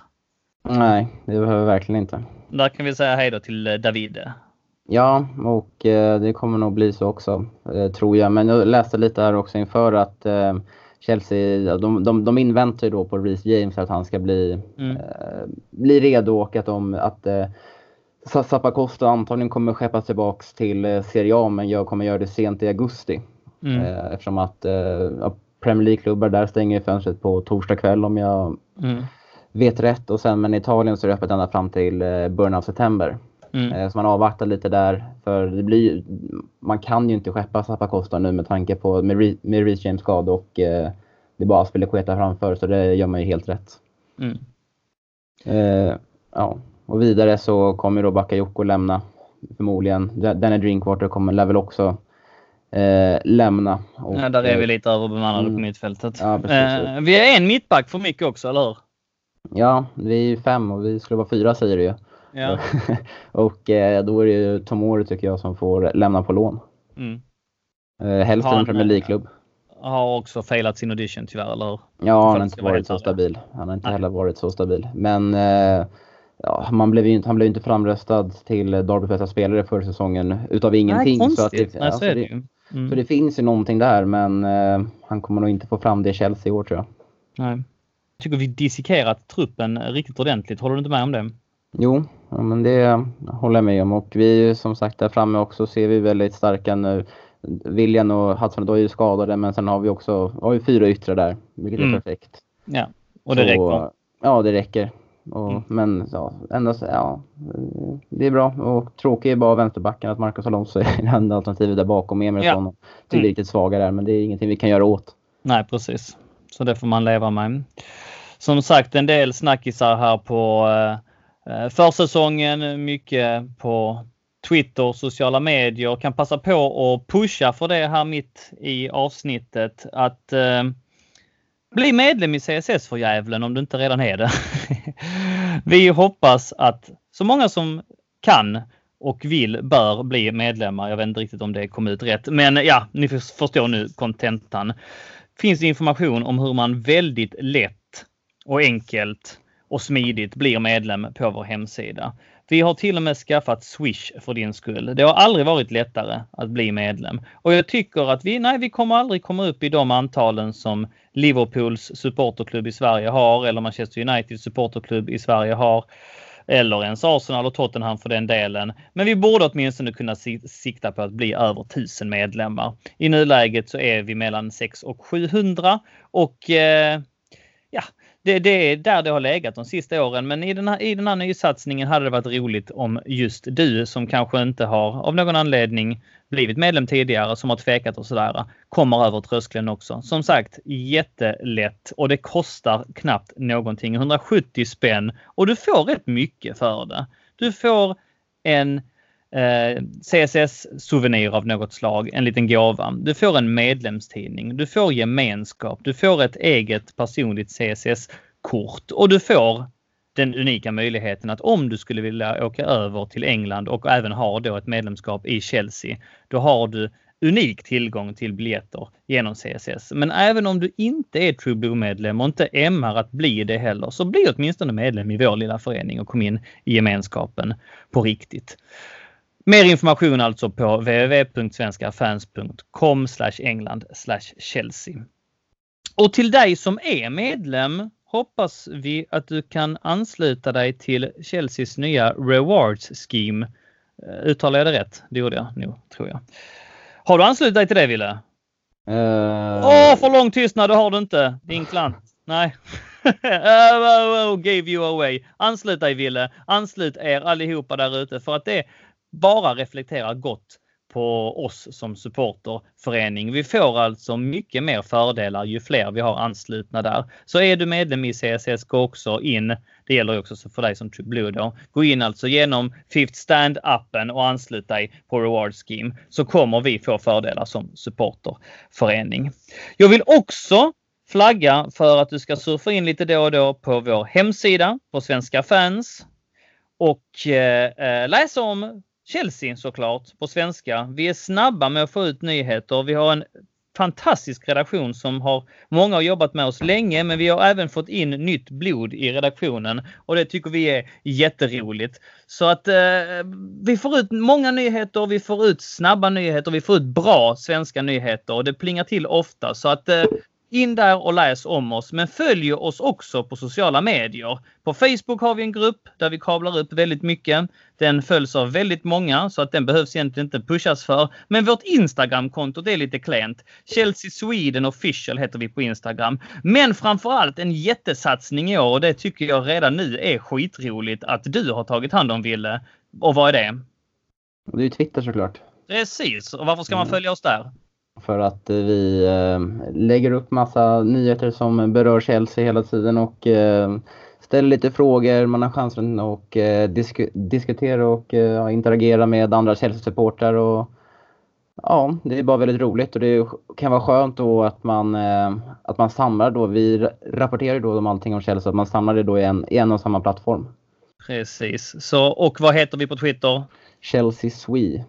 Nej, det behöver vi verkligen inte. Där kan vi säga hej då till eh, David. Ja, och eh, det kommer nog bli så också, eh, tror jag. Men jag läste lite här också inför att Chelsea, de, de, de inväntar ju då på Reece James att han ska bli, mm. Eh, bli redo och att, de, att eh, Zappacosta antagligen kommer skeppas tillbaks till Serie A men jag kommer göra det sent i augusti. Mm. Eh, eftersom att eh, Premier League-klubbar där stänger fönstret på torsdag kväll om jag mm. vet rätt. Och sen, men i Italien så är det öppet ända fram till eh, början av september. Mm. Så man avvaktar lite där. För det blir, man kan ju inte skeppa Zappacosta nu med tanke på med, med Reece James skada och eh, det är bara Aspelekueta framför så det gör man ju helt rätt. Mm. Eh, ja. Och vidare så kommer då Bakayoko lämna förmodligen. Danny Drinkwater kommer, lär väl också eh, lämna. Och, ja, där är vi lite överbemannade mm, på mittfältet. Ja, eh, vi är en mittback för mycket också, eller hur? Ja, vi är fem och vi skulle vara fyra säger du ju. Ja. och eh, då är det ju Tomori tycker jag som får lämna på lån. Mm. Eh, helst en Premier League-klubb. Har också failat sin audition tyvärr, eller hur? Ja, han har inte varit så stabil. Han har inte Nej. heller varit så stabil. Men eh, ja, man blev inte, han blev inte framröstad till Derby bästa spelare förra säsongen utav ingenting. Nej, så att det, Nej, så är det ju. Mm. Så det finns ju någonting där, men eh, han kommer nog inte få fram det i Chelsea i år tror jag. Nej. Jag tycker vi dissekerat truppen riktigt ordentligt. Håller du inte med om det? Jo, ja, men det håller jag med om. Och vi som sagt där framme också ser vi väldigt starka nu. William och Hudson är ju skadade, men sen har vi också har vi fyra yttre där, vilket är mm. perfekt. Ja, och det Så, räcker? Ja, det räcker. Och, mm. Men ja, ändå, ja, det är bra. Och tråkigt är bara vänsterbacken att Marcus Alonso är det enda alternativet där bakom. Emerson ja. är mm. riktigt svaga där, men det är ingenting vi kan göra åt. Nej, precis. Så det får man leva med. Som sagt, en del snackisar här på eh, försäsongen. Mycket på Twitter, sociala medier. Kan passa på att pusha för det här mitt i avsnittet. Att eh, bli medlem i CSS för djävulen om du inte redan är det. Vi hoppas att så många som kan och vill bör bli medlemmar. Jag vet inte riktigt om det kom ut rätt, men ja, ni förstår nu kontentan. Finns information om hur man väldigt lätt och enkelt och smidigt blir medlem på vår hemsida. Vi har till och med skaffat Swish för din skull. Det har aldrig varit lättare att bli medlem. Och jag tycker att vi, nej, vi kommer aldrig komma upp i de antalen som Liverpools supporterklubb i Sverige har eller Manchester Uniteds supporterklubb i Sverige har. Eller ens Arsenal och Tottenham för den delen. Men vi borde åtminstone kunna sikta på att bli över 1000 medlemmar. I nuläget så är vi mellan 6 och 700 och eh, ja, det, det, är där det har legat de sista åren. Men i den, här, i den här nysatsningen hade det varit roligt om just du som kanske inte har av någon anledning blivit medlem tidigare, som har tvekat och sådär, kommer över tröskeln också. Som sagt, jättelätt och det kostar knappt någonting. 170 spänn och du får rätt mycket för det. Du får en eh, CSS-souvenir av något slag, en liten gåva. Du får en medlemstidning, du får gemenskap, du får ett eget personligt CSS-kort och du får den unika möjligheten att om du skulle vilja åka över till England och även har då ett medlemskap i Chelsea, då har du unik tillgång till biljetter genom CSS. Men även om du inte är True Blue-medlem och inte ämnar att bli det heller, så bli åtminstone medlem i vår lilla förening och kom in i gemenskapen på riktigt. Mer information alltså på www.svenskafans.com England Chelsea. Och till dig som är medlem hoppas vi att du kan ansluta dig till Chelseas nya Rewards Scheme. Eh, uttalar jag det rätt? Det gjorde jag nog, tror jag. Har du anslutit dig till det, Ville? Åh, uh... oh, för lång tystnad, det har du inte. Din klant. Nej. oh, oh, gave you away. Anslut dig, Ville. Anslut er allihopa där ute för att det bara reflekterar gott på oss som supporterförening. Vi får alltså mycket mer fördelar ju fler vi har anslutna där. Så är du medlem i CSS, gå också in. Det gäller också för dig som Blue då. Gå in alltså genom Fifth Stand-appen och anslut dig på Reward Scheme så kommer vi få fördelar som supporterförening. Jag vill också flagga för att du ska surfa in lite då och då på vår hemsida på Svenska fans och eh, eh läsa om Chelsea såklart på svenska. Vi är snabba med att få ut nyheter. Vi har en fantastisk redaktion som har många har jobbat med oss länge, men vi har även fått in nytt blod i redaktionen och det tycker vi är jätteroligt. Så att eh, vi får ut många nyheter, vi får ut snabba nyheter, vi får ut bra svenska nyheter och det plingar till ofta så att eh, in där och läs om oss, men följ oss också på sociala medier. På Facebook har vi en grupp där vi kablar upp väldigt mycket. Den följs av väldigt många så att den behövs egentligen inte pushas för. Men vårt Instagramkonto det är lite klent. Chelsea Sweden official heter vi på Instagram. Men framförallt en jättesatsning i år och det tycker jag redan nu är skitroligt att du har tagit hand om Ville. Och vad är det? Det är Twitter såklart. Precis. Och varför ska man mm. följa oss där? För att vi eh, lägger upp massa nyheter som berör Chelsea hela tiden och eh, ställer lite frågor. Man har chansen att eh, disk diskutera och interagera med andra Chelsea-supportrar. Och Ja, det är bara väldigt roligt och det kan vara skönt då att man, eh, att man samlar då. Vi rapporterar då om allting om Chelsea, att man samlar det då i en, i en och samma plattform. Precis. Så, och vad heter vi på Twitter? Chelsea Swee.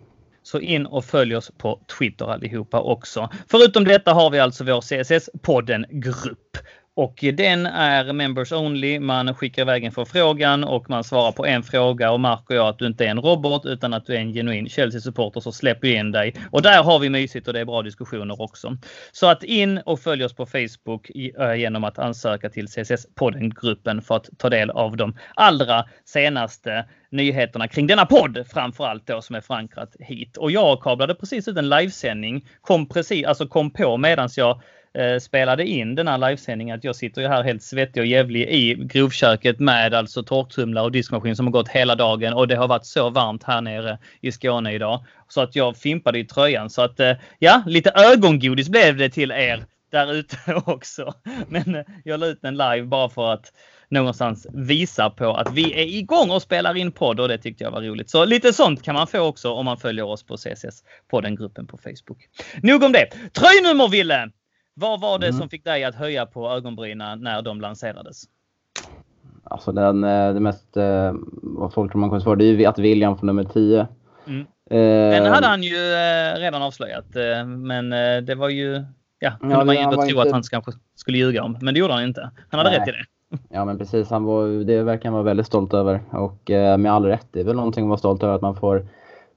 Så in och följ oss på Twitter allihopa också. Förutom detta har vi alltså vår CSS-podden-grupp. Och den är members only. Man skickar iväg en förfrågan och man svarar på en fråga och märker jag att du inte är en robot utan att du är en genuin Chelsea-supporter så släpper jag in dig. Och där har vi mysigt och det är bra diskussioner också. Så att in och följ oss på Facebook eh, genom att ansöka till CSS-podden-gruppen för att ta del av de allra senaste nyheterna kring denna podd framförallt då som är förankrat hit. Och jag kablade precis ut en livesändning, kom precis, alltså kom på medans jag Eh, spelade in den här livesändningen att jag sitter ju här helt svettig och jävlig i grovköket med alltså torktumlare och diskmaskin som har gått hela dagen och det har varit så varmt här nere i Skåne idag. Så att jag fimpade i tröjan så att eh, ja, lite ögongodis blev det till er där ute också. Men eh, jag la ut den live bara för att någonstans visa på att vi är igång och spelar in podd och det tyckte jag var roligt. Så lite sånt kan man få också om man följer oss på CSS på den gruppen på Facebook. Nog om det. Tröjnummer Ville! Vad var det mm. som fick dig att höja på ögonbrynen när de lanserades? Alltså den, eh, det mest, eh, vad folk tror man kommer svara, det är ju att William får nummer 10. Mm. Eh, den hade han ju redan avslöjat, men det var ju, ja, kunde ja, man ju ändå tro inte... att han kanske skulle ljuga om. Men det gjorde han inte. Han hade Nej. rätt i det. Ja men precis, han var, det verkar han vara väldigt stolt över. Och med all rätt, det är väl någonting att vara stolt över att man får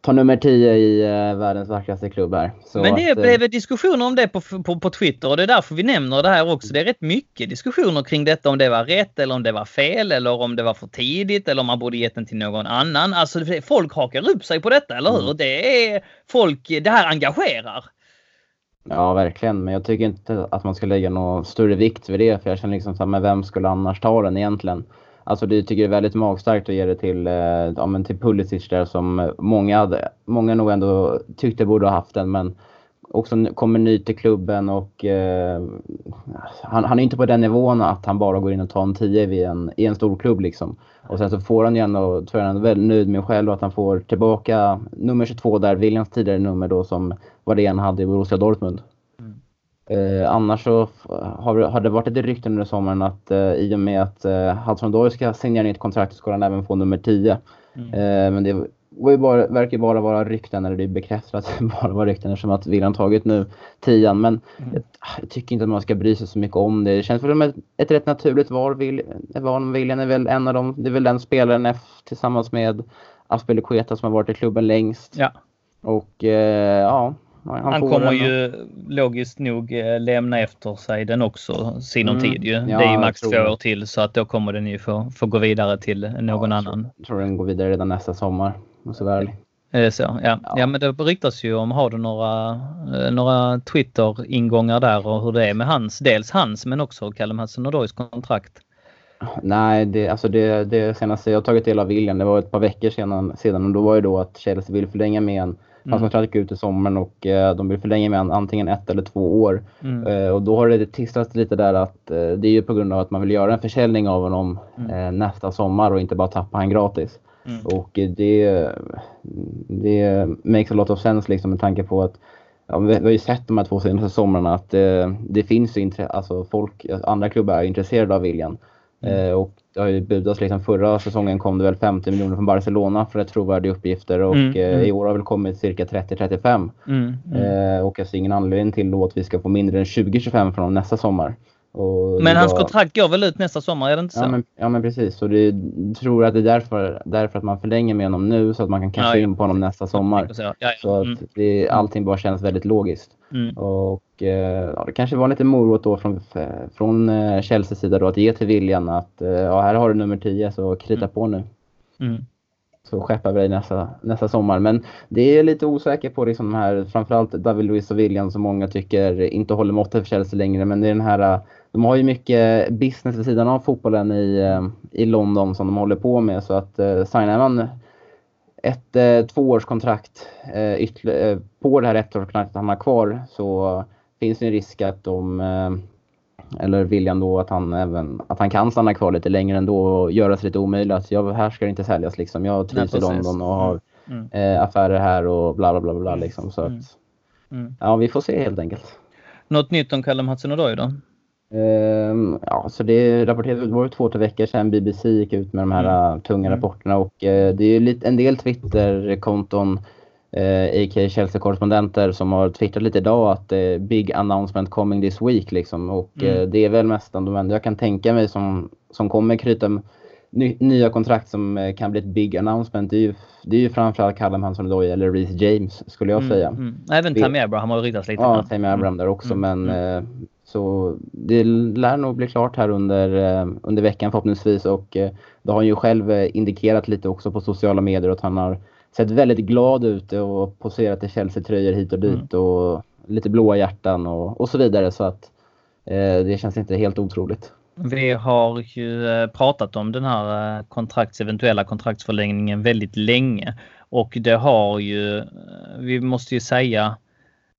ta nummer 10 i eh, världens vackraste klubb här. Så Men det att, blev eh, diskussioner om det på, på, på Twitter och det är därför vi nämner det här också. Det är rätt mycket diskussioner kring detta om det var rätt eller om det var fel eller om det var för tidigt eller om man borde gett den till någon annan. Alltså folk hakar upp sig på detta, eller hur? Mm. Det är folk, det här engagerar. Ja, verkligen. Men jag tycker inte att man ska lägga någon större vikt vid det. För jag känner liksom så här, men vem skulle annars ta den egentligen? Alltså det tycker det är väldigt magstarkt att ge det till, eh, ja, men till Pulisic där som många, hade, många nog ändå tyckte borde ha haft den. Men också kommer ny till klubben och eh, han, han, är inte på den nivån att han bara går in och tar en 10 i en, i en stor klubb liksom. Och sen så får han ju ändå, tror jag, väldigt nöjd med själv att han får tillbaka nummer 22 där, Williams tidigare nummer då som var det han hade i Borussia Dortmund. Eh, annars så har, har, det varit lite rykten under sommaren att eh, i och med att eh, Hudson ska signera nytt kontrakt så ska han även få nummer 10. Mm. Eh, men det var bara, verkar bara vara rykten, eller det är bekräftat bara var rykten eftersom att William tagit nu 10 Men mm. jag, jag, tycker inte att man ska bry sig så mycket om det. Det känns väl som ett, ett rätt naturligt val. William är väl en av dem, det är väl den spelaren tillsammans med Aspelekueta som har varit i klubben längst. Ja. Och eh, ja, han, han kommer ju logiskt nog eh, lämna efter sig den också sinom mm. tid ju. Ja, det är ju max två år till så att då kommer den ju få, få gå vidare till någon ja, annan. Jag tror den går vidare redan nästa sommar. Måste vara ärlig. Är det så? Ja. ja. ja men det ryktas ju om, har du några, eh, några Twitter-ingångar där och hur det är med hans, dels hans men också Callum Hudson-Odois kontrakt? Nej, det, alltså det, det senaste jag tagit del av William, det var ett par veckor sedan, sedan och då var ju då att Chelsea vill förlänga med en Mm. Han kontrakt ut i sommaren och eh, de vill förlänga med antingen ett eller två år. Mm. Eh, och då har det tissats lite där att eh, det är ju på grund av att man vill göra en försäljning av honom mm. Eh, nästa sommar och inte bara tappa han gratis. Mm. Och det, det makes a lot of sense liksom med tanke på att Ja, vi, har ju sett de här två senaste somrarna att eh, det finns ju alltså folk, andra klubbar är intresserade av William. Mm. Eh, och det har ju budats liksom förra säsongen kom det väl 50 miljoner från Barcelona för rätt trovärdiga uppgifter och mm, eh, mm. i år har väl kommit cirka 30-35. Mm, mm, eh, och jag ser ingen anledning till att vi ska få mindre än 20-25 från nästa sommar. Och men hans var... kontrakt går väl ut nästa sommar, är det inte så? Ja men, ja, men precis. Så det, tror att det är därför, därför att man förlänger med honom nu så att man kan casha ja, in på honom nästa sommar. Ja, ja. Så att mm. det, allting bara känns väldigt logiskt. Mm. Och eh, ja, det kanske var lite morot då från, från eh, Chelseas sida då att ge till William att eh, ja, här har du nummer 10 så krita mm. på nu. Mm. Så skeppar vi dig nästa, nästa sommar. Men det är lite osäker på liksom de här, framförallt David Luiz och William som många tycker inte håller måttet för Chelsea längre. Men det är den här de har ju mycket business vid sidan av fotbollen i, i London som de håller på med. Så att eh, signar man ett eh, tvåårskontrakt eh, eh, på det här ettårskontraktet han har kvar så finns det en risk att de, eh, eller viljan då att han även, att han kan stanna kvar lite längre ändå och göra sig lite omöjligt. Jag, här ska det inte säljas liksom. Jag trivs i London och har mm. eh, affärer här och bla bla bla bla liksom. Så mm. att, mm. ja, vi får se helt enkelt. Något nytt om Callum Hudson-Odoi då? Um, ja, så det rapporterades, det var två, tre veckor sedan BBC gick ut med de här mm. tunga mm. rapporterna och uh, det är ju lite, en del Twitter-konton eh, a.k.a. Chelsea-korrespondenter som har twittrat lite idag att eh, big announcement coming this week liksom. Och mm. det är väl nästan de enda jag kan tänka mig som, som kommer knyta ny, nya kontrakt som kan bli ett big announcement. Det är ju, det är ju framförallt Callum Hudson-Odoi eller Reece James skulle jag mm. säga. Mm. Även Tammy Abraham har ryktats lite. Ja, Tammy Abraham där också mm, men mm. Så det lär nog bli klart här under, eh, under veckan förhoppningsvis och eh, det har han ju själv eh, indikerat lite också på sociala medier att han har sett väldigt glad ut och poserat i Chelsea-tröjor hit och dit mm. och lite blåa hjärtan och, och så vidare. Så att eh, det känns inte helt otroligt. Vi har ju pratat om den här kontrakts, eventuella kontraktsförlängningen väldigt länge och det har ju, vi måste ju säga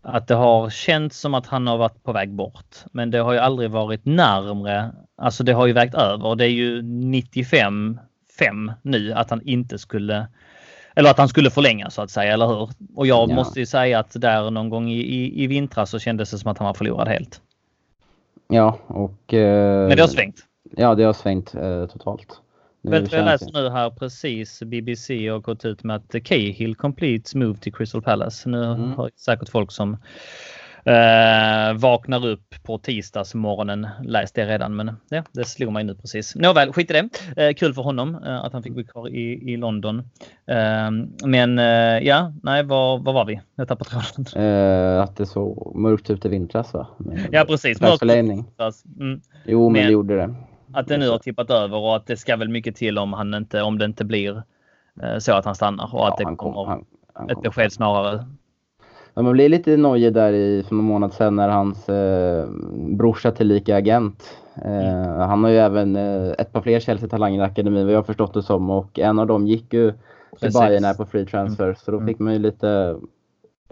att det har känts som att han har varit på väg bort. Men det har ju aldrig varit närmre. Alltså det har ju vägt över. Det är ju 95-5 nu att han inte skulle eller att han skulle förlänga så att säga, eller hur? Och jag ja. måste ju säga att där någon gång i, i, i vintras så kändes det som att han var förlorad helt. Ja, och... Eh, Men det har svängt. Ja, det har svängt eh, totalt. Nu Vet du jag läser nu här precis BBC har gått ut med att Cahill completes move till Crystal Palace. Nu mm. har säkert folk som Eh, vaknar upp på tisdagsmorgonen. Läst det redan, men ja, det slog mig nu precis. Nåväl, skit i det. Eh, kul för honom eh, att han fick bli kvar i, i London. Eh, men eh, ja, nej, var, var var vi? Jag tappade tråden. Eh, att det såg mörkt ut i vintras va? Med ja, precis. Mörkt. Mm. Jo, men, men det gjorde det. Att det nu har tippat över och att det ska väl mycket till om, han inte, om det inte blir så att han stannar och att ja, det kommer han, han ett besked snarare Ja, man blir lite nojig där i, för någon månad sedan när hans eh, brorsa tillika agent. Eh, mm. Han har ju även eh, ett par fler Chelsea-talanger i akademin vad jag har förstått det som och en av dem gick ju till Bayern här på free transfer mm. så då fick man ju lite,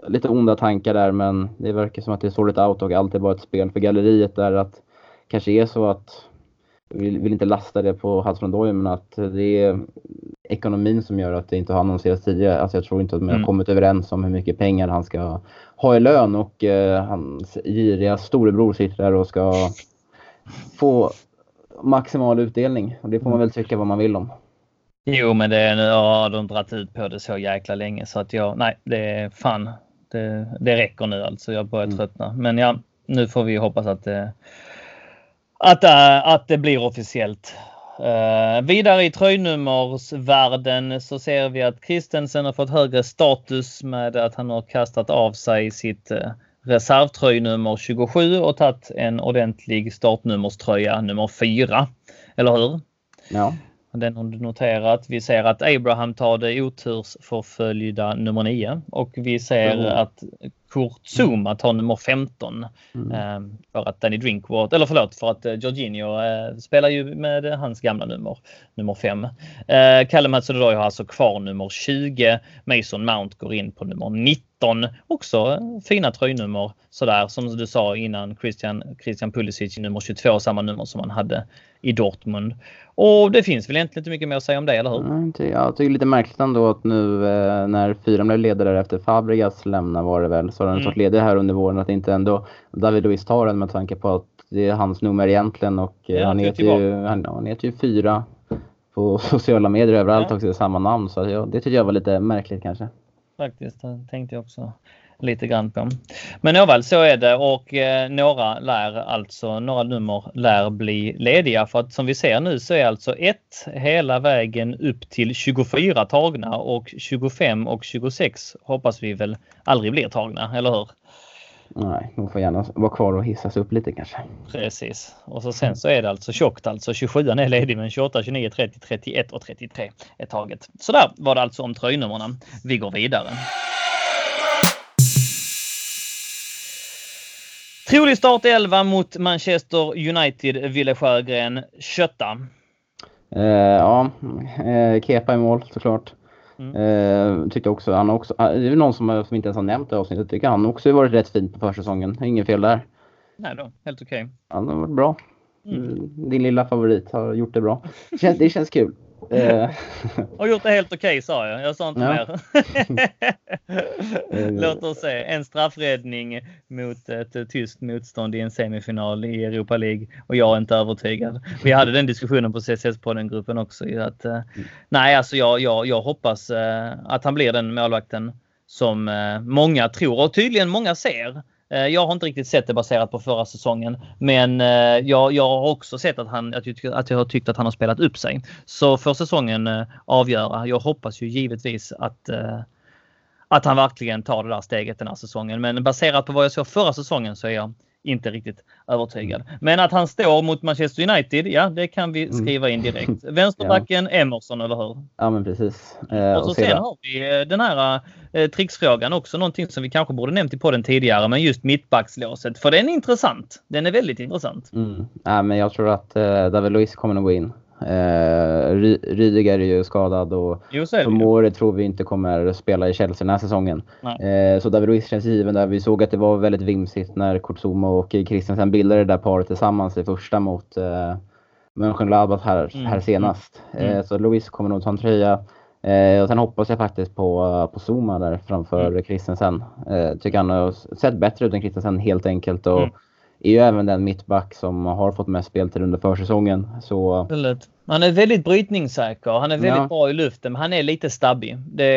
lite onda tankar där men det verkar som att det är sorgligt out och allt är bara ett spel för galleriet där att kanske är så att vill, vill inte lasta det på Hudson Doyle men att det är ekonomin som gör att det inte har annonserats tidigare. Alltså jag tror inte att man har mm. kommit överens om hur mycket pengar han ska ha i lön och eh, hans giriga storebror sitter där och ska få maximal utdelning. Och det får man väl tycka vad man vill om. Jo, men det, nu har de dragit ut på det så jäkla länge så att jag, nej, det är fan, det, det räcker nu alltså. Jag börjar mm. tröttna. Men ja, nu får vi hoppas att det, att, äh, att det blir officiellt. Uh, vidare i tröjnummersvärlden så ser vi att Christensen har fått högre status med att han har kastat av sig sitt uh, reservtröjnummer 27 och tagit en ordentlig startnummerströja nummer 4. Eller hur? Ja. Den har du noterat. Vi ser att Abraham tar det otursförföljda nummer 9 och vi ser mm. att Kurt Zuma tar nummer 15. Mm. Eh, för att Danny Drinkwater, eller förlåt, för att eh, Jorginho eh, spelar ju med hans gamla nummer, nummer 5. Eh, Callum hudson har alltså kvar nummer 20. Mason Mount går in på nummer 19. Också fina tröjnummer sådär som du sa innan Christian, Christian Pulisic nummer 22, samma nummer som han hade i Dortmund. Och det finns väl egentligen inte mycket mer att säga om det, eller hur? Mm, jag tycker lite märkligt ändå att nu eh, när fyran blev ledare efter Fabregas lämnar var det väl, så har den mm. ledig här under våren. Att inte ändå David Luiz tar den med tanke på att det är hans nummer egentligen och eh, ja, han, heter ju, han, han heter ju fyra på sociala medier överallt ja. också, samma namn. Så ja, det tycker jag var lite märkligt kanske. Faktiskt, det tänkte jag också lite grann på. Men nåväl, så är det och eh, några lär alltså, några nummer lär bli lediga för att som vi ser nu så är alltså ett hela vägen upp till 24 tagna och 25 och 26 hoppas vi väl aldrig blir tagna, eller hur? Nej, de får gärna vara kvar och hissas upp lite kanske. Precis. Och så sen så är det alltså tjockt alltså. 27 är ledig men 28, 29, 30, 31 och 33 är taget. Så där var det alltså om tröjnumren. Vi går vidare. Trolig start 11 mot Manchester United, Wille Sjögren. Kötta. Eh, ja, eh, Kepa i mål såklart. Mm. Eh, tyckte också, han också, ah, det är någon som, som inte ens har nämnt det avsnittet, tycker han också varit rätt fin på försäsongen. Inget fel där. Nej då, helt okej. Okay. Han har varit bra. Mm. Din lilla favorit har gjort det bra. Det känns, det känns kul. Eh. och gjort det helt okej okay, sa jag. Jag sa inte ja. mer. Låt oss se. En straffräddning mot ett tyskt motstånd i en semifinal i Europa League och jag är inte övertygad. Vi hade den diskussionen på CSS-podden-gruppen också. Att, mm. Nej, alltså jag, jag, jag hoppas att han blir den målvakten som många tror och tydligen många ser. Eh, jag har inte riktigt sett det baserat på förra säsongen, men eh, jag, jag har också sett att, han, att, jag, att jag har tyckt att han har spelat upp sig. Så får säsongen eh, avgöra. Jag hoppas ju givetvis att att han verkligen tar det där steget den här säsongen. Men baserat på vad jag såg förra säsongen så är jag inte riktigt övertygad. Men att han står mot Manchester United, ja det kan vi mm. skriva in direkt. Vänsterbacken ja. Emerson, eller hur? Ja men precis. Eh, och så och sen har vi eh, den här eh, tricksfrågan också, någonting som vi kanske borde nämnt i podden tidigare, men just mittbackslåset. För den är intressant. Den är väldigt intressant. Mm. Ja, men jag tror att eh, David Luiz kommer nog gå in. Eh, Rydiger är ju skadad och Tomori tror vi inte kommer spela i Chelsea den här säsongen. Eh, så David Luiz känns given där. Vi såg att det var väldigt vimsigt när Kurzuma och Christensen bildade det där paret tillsammans i första mot eh, Mönchengladbach här, mm. här senast. Mm. Eh, så Luis kommer nog ta en tröja. Eh, och sen hoppas jag faktiskt på, på Zuma där framför mm. Christensen. Eh, tycker han har sett bättre ut än Christensen helt enkelt. Och, mm är ju även den mittback som har fått mest speltid under försäsongen. Så... Han är väldigt brytningssäker. Han är väldigt ja. bra i luften, men han är lite stabbig. Det,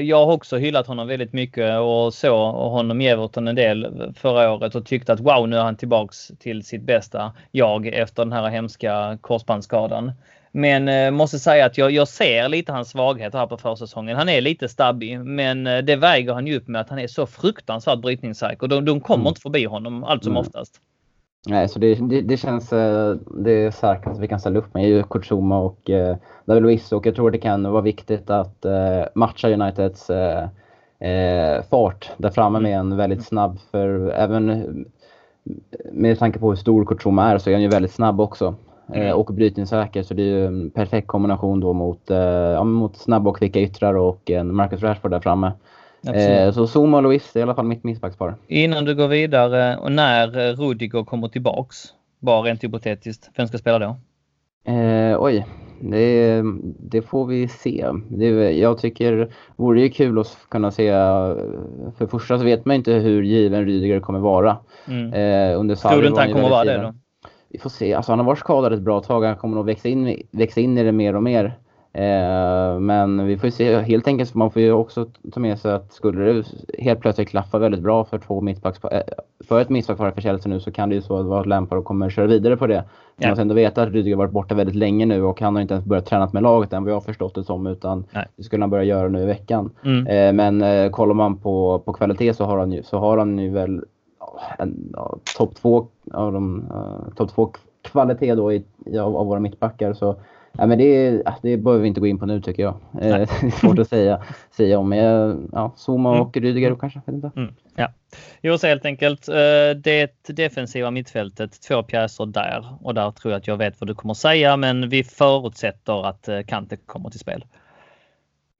jag har också hyllat honom väldigt mycket och så honom i Everton en del förra året och tyckte att wow, nu är han tillbaks till sitt bästa jag efter den här hemska korsbandsskadan. Men eh, måste säga att jag, jag ser lite hans svaghet här på försäsongen. Han är lite stabbig, men eh, det väger han ju upp med att han är så fruktansvärt brytningssäker. De, de kommer mm. inte förbi honom allt som mm. oftast. Nej, så det, det, det, känns eh, det är säkrast vi kan ställa upp med är ju Kurzuma och eh, David Luiz och jag tror det kan vara viktigt att eh, matcha Uniteds eh, eh, fart där framme med en väldigt snabb, för även med tanke på hur stor Kurzuma är så är han ju väldigt snabb också. Eh, mm. och brytningssäker så det är ju en perfekt kombination då mot, ja, mot snabba och kvicka yttrar och en Marcus Rashford där framme. Eh, så Zuma och Luis är i alla fall mitt mittbackspar. Innan du går vidare och när Rudiger kommer tillbaks, bara rent hypotetiskt, vem ska spela då? Eh, oj, det, det, får vi se. Det, jag tycker vore ju kul att kunna se. För första så vet man inte hur given Rydiger kommer vara. Mm. Eh, under Tror du inte han kommer vara det då? Vi får se. Alltså han har varit skadad ett bra tag. Han kommer nog växa in, växa in i det mer och mer. Eh, men vi får se helt enkelt, man får ju också ta med sig att skulle det helt plötsligt klaffa väldigt bra för två mittbacks, eh, för ett mittbackspar för Chelsea nu så kan det ju så vara att Lampard kommer köra vidare på det. Ja. Man måste ändå veta att Rydiger varit borta väldigt länge nu och han har inte ens börjat träna med laget än vad jag har förstått det som utan Nej. det skulle han börja göra nu i veckan. Mm. Eh, men kollar man på, på kvalitet så har han ju, så har han ju väl en ja, topp två av de uh, topp två kvalitet då i, av, av våra mittbackar så Ja, men det, det behöver vi inte gå in på nu tycker jag. Eh, det är svårt att säga, säga om. Ja, Zuma mm. och Rydiger mm. kanske. inte. Mm. Ja. Jo, så helt enkelt. Eh, det defensiva mittfältet, två pjäser där. Och där tror jag att jag vet vad du kommer säga, men vi förutsätter att eh, Kante kommer till spel.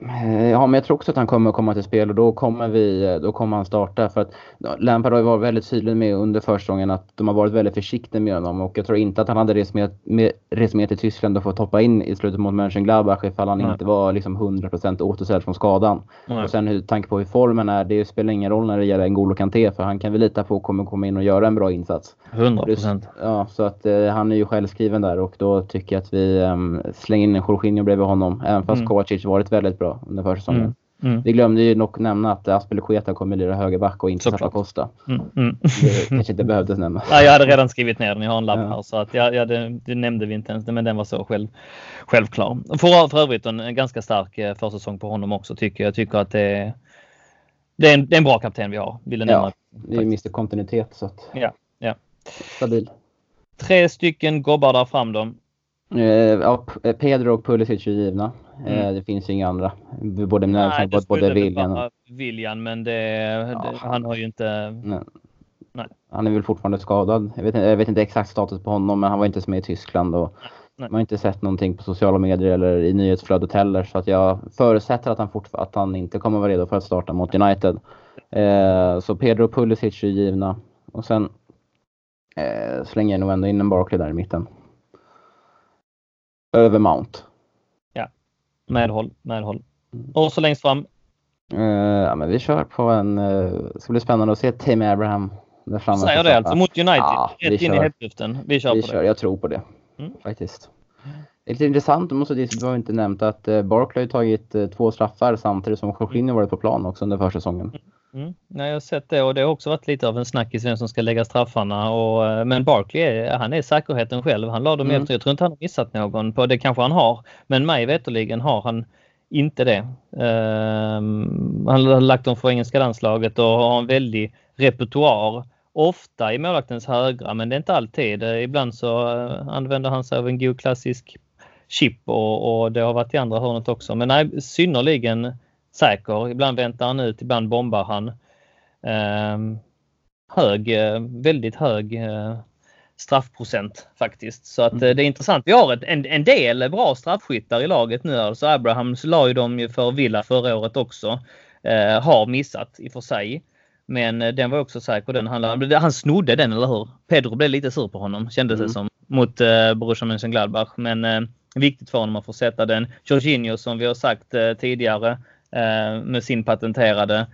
Eh, ja, men jag tror också att han kommer komma till spel och då kommer, vi, då kommer han starta. För att Lampard har ju varit väldigt tydlig med under försäsongen att de har varit väldigt försiktiga med honom och jag tror inte att han hade rest med, med, rest med till Tyskland och fått hoppa in i slutet mot Mönchengladbach ifall han Nej. inte var liksom 100% återställd från skadan. Nej. Och sen hur tanke på hur formen är, det spelar ingen roll när det gäller N'Golo Kanté för han kan vi lita på kommer komma in och göra en bra insats. 100%. Ja, så att eh, han är ju självskriven där och då tycker jag att vi um, slänger in Jorginho bredvid honom. Även fast mm. Kovacic varit väldigt bra bra under försäsongen. Mm. Mm. Vi glömde ju nog nämna att Aspelekueta kommer lira högerback och inte Zappa Costa. Mm. Mm. Det kanske inte behövdes nämna. Ja, jag hade redan skrivit ner den. Jag har en lapp ja. här så att jag, jag, det, det, nämnde vi inte ens, men den var så själv, självklar. För, för övrigt en, en ganska stark eh, försäsong på honom också tycker jag. Jag tycker att det är, det är, en, det är en bra kapten vi har. Vill ja, det är Mr Kontinuitet så att. Ja, ja. Stabil. Tre stycken gobbar där fram då. Eh, ja, Pedro och Pulisic är givna. Eh, mm. Det finns ju inga andra. Både Nej, det både William. William, men det, ja, det, han har ju inte... Nej. Nej. Han är väl fortfarande skadad. Jag vet, jag vet, inte exakt status på honom, men han var inte med i Tyskland. Och Nej. Man har inte sett någonting på sociala medier eller i nyhetsflödet heller. Så att jag förutsätter att han, att han inte kommer vara redo för att starta mot United. Eh, så Pedro och Pulisic är givna. Och sen eh, slänger jag nog ändå in en Barkley där i mitten. Över Mount. Medhåll, medhåll. Mm. Och så längst fram? Uh, ja, men vi kör på en... Uh, det ska bli spännande att se Tim Abraham där framme. Säger det alltså mot United? Ja, Rätt in i hetluften. Vi kör vi på kör. det. Jag tror på det. Mm. Faktiskt. Det är lite intressant, måste du har inte nämnt att uh, Barkley har tagit två straffar samtidigt som Jorginho varit på plan också under försäsongen. Mm. Mm. Nej, jag har sett det och det har också varit lite av en snackis vem som ska lägga straffarna. Och, eh, men Barkley, han är säkerheten själv. Han la dem mm. efter. Jag tror inte han har missat någon på det kanske han har. Men mig veterligen har han inte det. Um, han har lagt dem för engelska landslaget och har en väldig repertoar. Ofta i målvaktens högra men det är inte alltid. Ibland så uh, använder han sig av en god klassisk chip och, och det har varit i andra hörnet också. Men nej, synnerligen säker. Ibland väntar han ut, ibland bombar han. Eh, hög, väldigt hög eh, straffprocent faktiskt. Så att mm. det är intressant. Vi har ett, en, en del bra straffskyttar i laget nu. Alltså Abrahams la ju dem ju för Villa förra året också. Eh, har missat i och för sig. Men eh, den var också säker. Den handlade, han snodde den, eller hur? Pedro blev lite sur på honom, kändes mm. det som, mot eh, Borussia Mönchengladbach. Men eh, viktigt för honom att få sätta den. Jorginho som vi har sagt eh, tidigare eh, med sin patenterade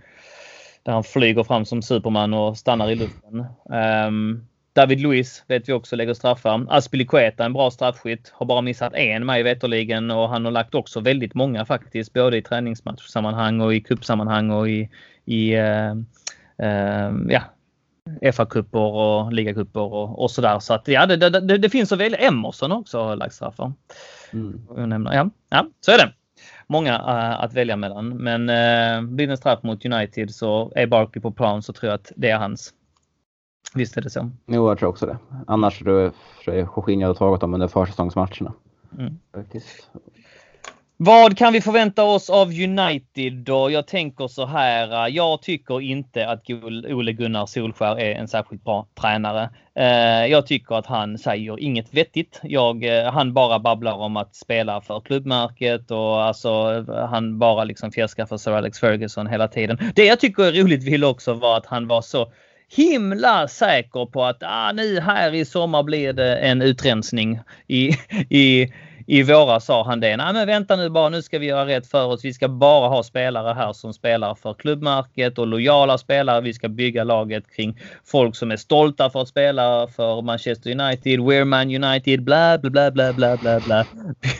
där han flyger fram som Superman och stannar i luften. Um, David Luiz vet vi också lägger straffar. Aspilicueta, en bra straffskytt, har bara missat en mig veterligen och han har lagt också väldigt många faktiskt, både i träningsmatchsammanhang och i kuppsammanhang och i, i uh, uh, ja, FA-cuper och ligacuper och, och sådär. Så att ja, det, det, det finns att välja. Emerson också har lagt straffar. Mm. Ja, ja, så är det många uh, att välja mellan. Men blir det en straff mot United så är Barkley på plan så tror jag att det är hans. Visst är det så? Jo, jag tror också det. Annars tror jag Jorginho hade tagit dem under försäsongsmatcherna. Mm. Vad kan vi förvänta oss av United då? Jag tänker så här. Eh, jag tycker inte att Ole Gunnar Solskär är en särskilt bra tränare. Eh, jag tycker att han säger inget vettigt. Jag, eh, han bara babblar om att spela för klubbmärket och alltså han bara liksom fjäskar för Sir Alex Ferguson hela tiden. Det jag tycker är roligt vill också var att han var så himla säker på att ah, nu här i sommar blir det en utrensning i, i i våras sa han det. Nej men vänta nu bara, nu ska vi göra rätt för oss. Vi ska bara ha spelare här som spelar för klubbmärket och lojala spelare. Vi ska bygga laget kring folk som är stolta för att spela för Manchester United, We're Man United, bla bla bla bla bla bla bla.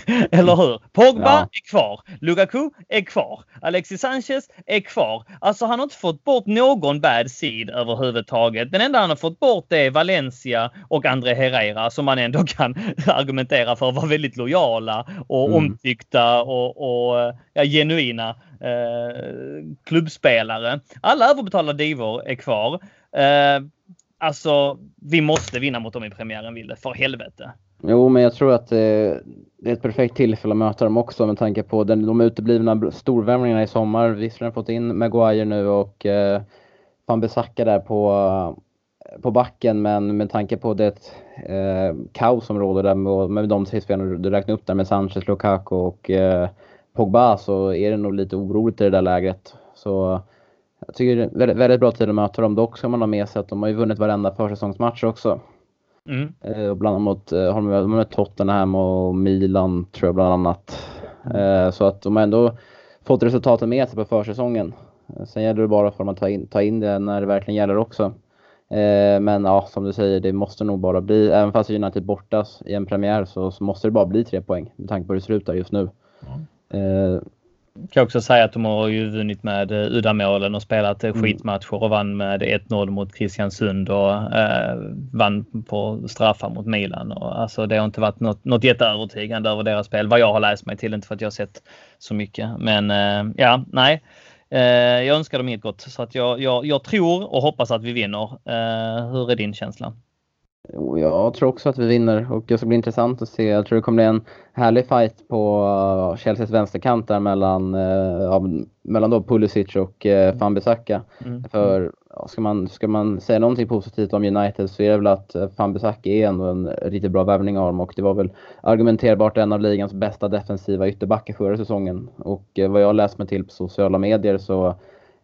Eller hur? Pogba ja. är kvar. Lukaku är kvar. Alexis Sanchez är kvar. Alltså han har inte fått bort någon bad seed överhuvudtaget. Den enda han har fått bort är Valencia och André Herrera som man ändå kan argumentera för var väldigt lojal lojala och mm. omtyckta och, och ja, genuina eh, klubbspelare. Alla överbetalda divor är kvar. Eh, alltså, vi måste vinna mot dem i premiären, Ville. För helvete. Jo, men jag tror att eh, det är ett perfekt tillfälle att möta dem också med tanke på den, de uteblivna storvärmningarna i sommar. Visserligen har fått in Maguire nu och eh, Van Bissaka där på på backen men med tanke på det eh, kaos som råder där med, med de tre spelarna du räknar upp där med Sanchez, Lukaku och eh, Pogba så är det nog lite oroligt i det där läget. Så jag tycker det är väldigt, väldigt bra tid att möta dem. Dock ska man ha med sig att de har ju vunnit varenda försäsongsmatch också. Mm. Eh, bland annat eh, har de mött Tottenham och Milan tror jag bland annat. Eh, så att de har ändå fått resultaten med sig på försäsongen. Sen gäller det bara för dem att ta in, ta in det när det verkligen gäller också. Eh, men ja, som du säger, det måste nog bara bli, även fast United bortas i en premiär så, så måste det bara bli tre poäng med tanke på hur det ser ut där just nu. Mm. Eh, kan också säga att de har ju vunnit med eh, uddamålen och spelat mm. skitmatcher och vann med 1-0 mot Kristiansund och eh, vann på straffar mot Milan. Och, alltså, det har inte varit något, något jätteövertygande över deras spel vad jag har läst mig till. Inte för att jag har sett så mycket. Men eh, ja, nej. Eh, jag önskar dem inget gott så att jag, jag, jag tror och hoppas att vi vinner. Eh, hur är din känsla? Jag tror också att vi vinner och det ska bli intressant att se. Jag tror det kommer bli en härlig fight på uh, Chelseas vänsterkant där mellan, ja, mellan då Pulisic och uh, Van Bissaka. Mm. För ska man, ska man säga någonting positivt om United så är det väl att Van eh, Bissaka är ändå en riktigt bra värvning av dem och det var väl argumenterbart en av ligans bästa defensiva ytterbackar förra säsongen. Och eh, vad jag läst mig till på sociala medier så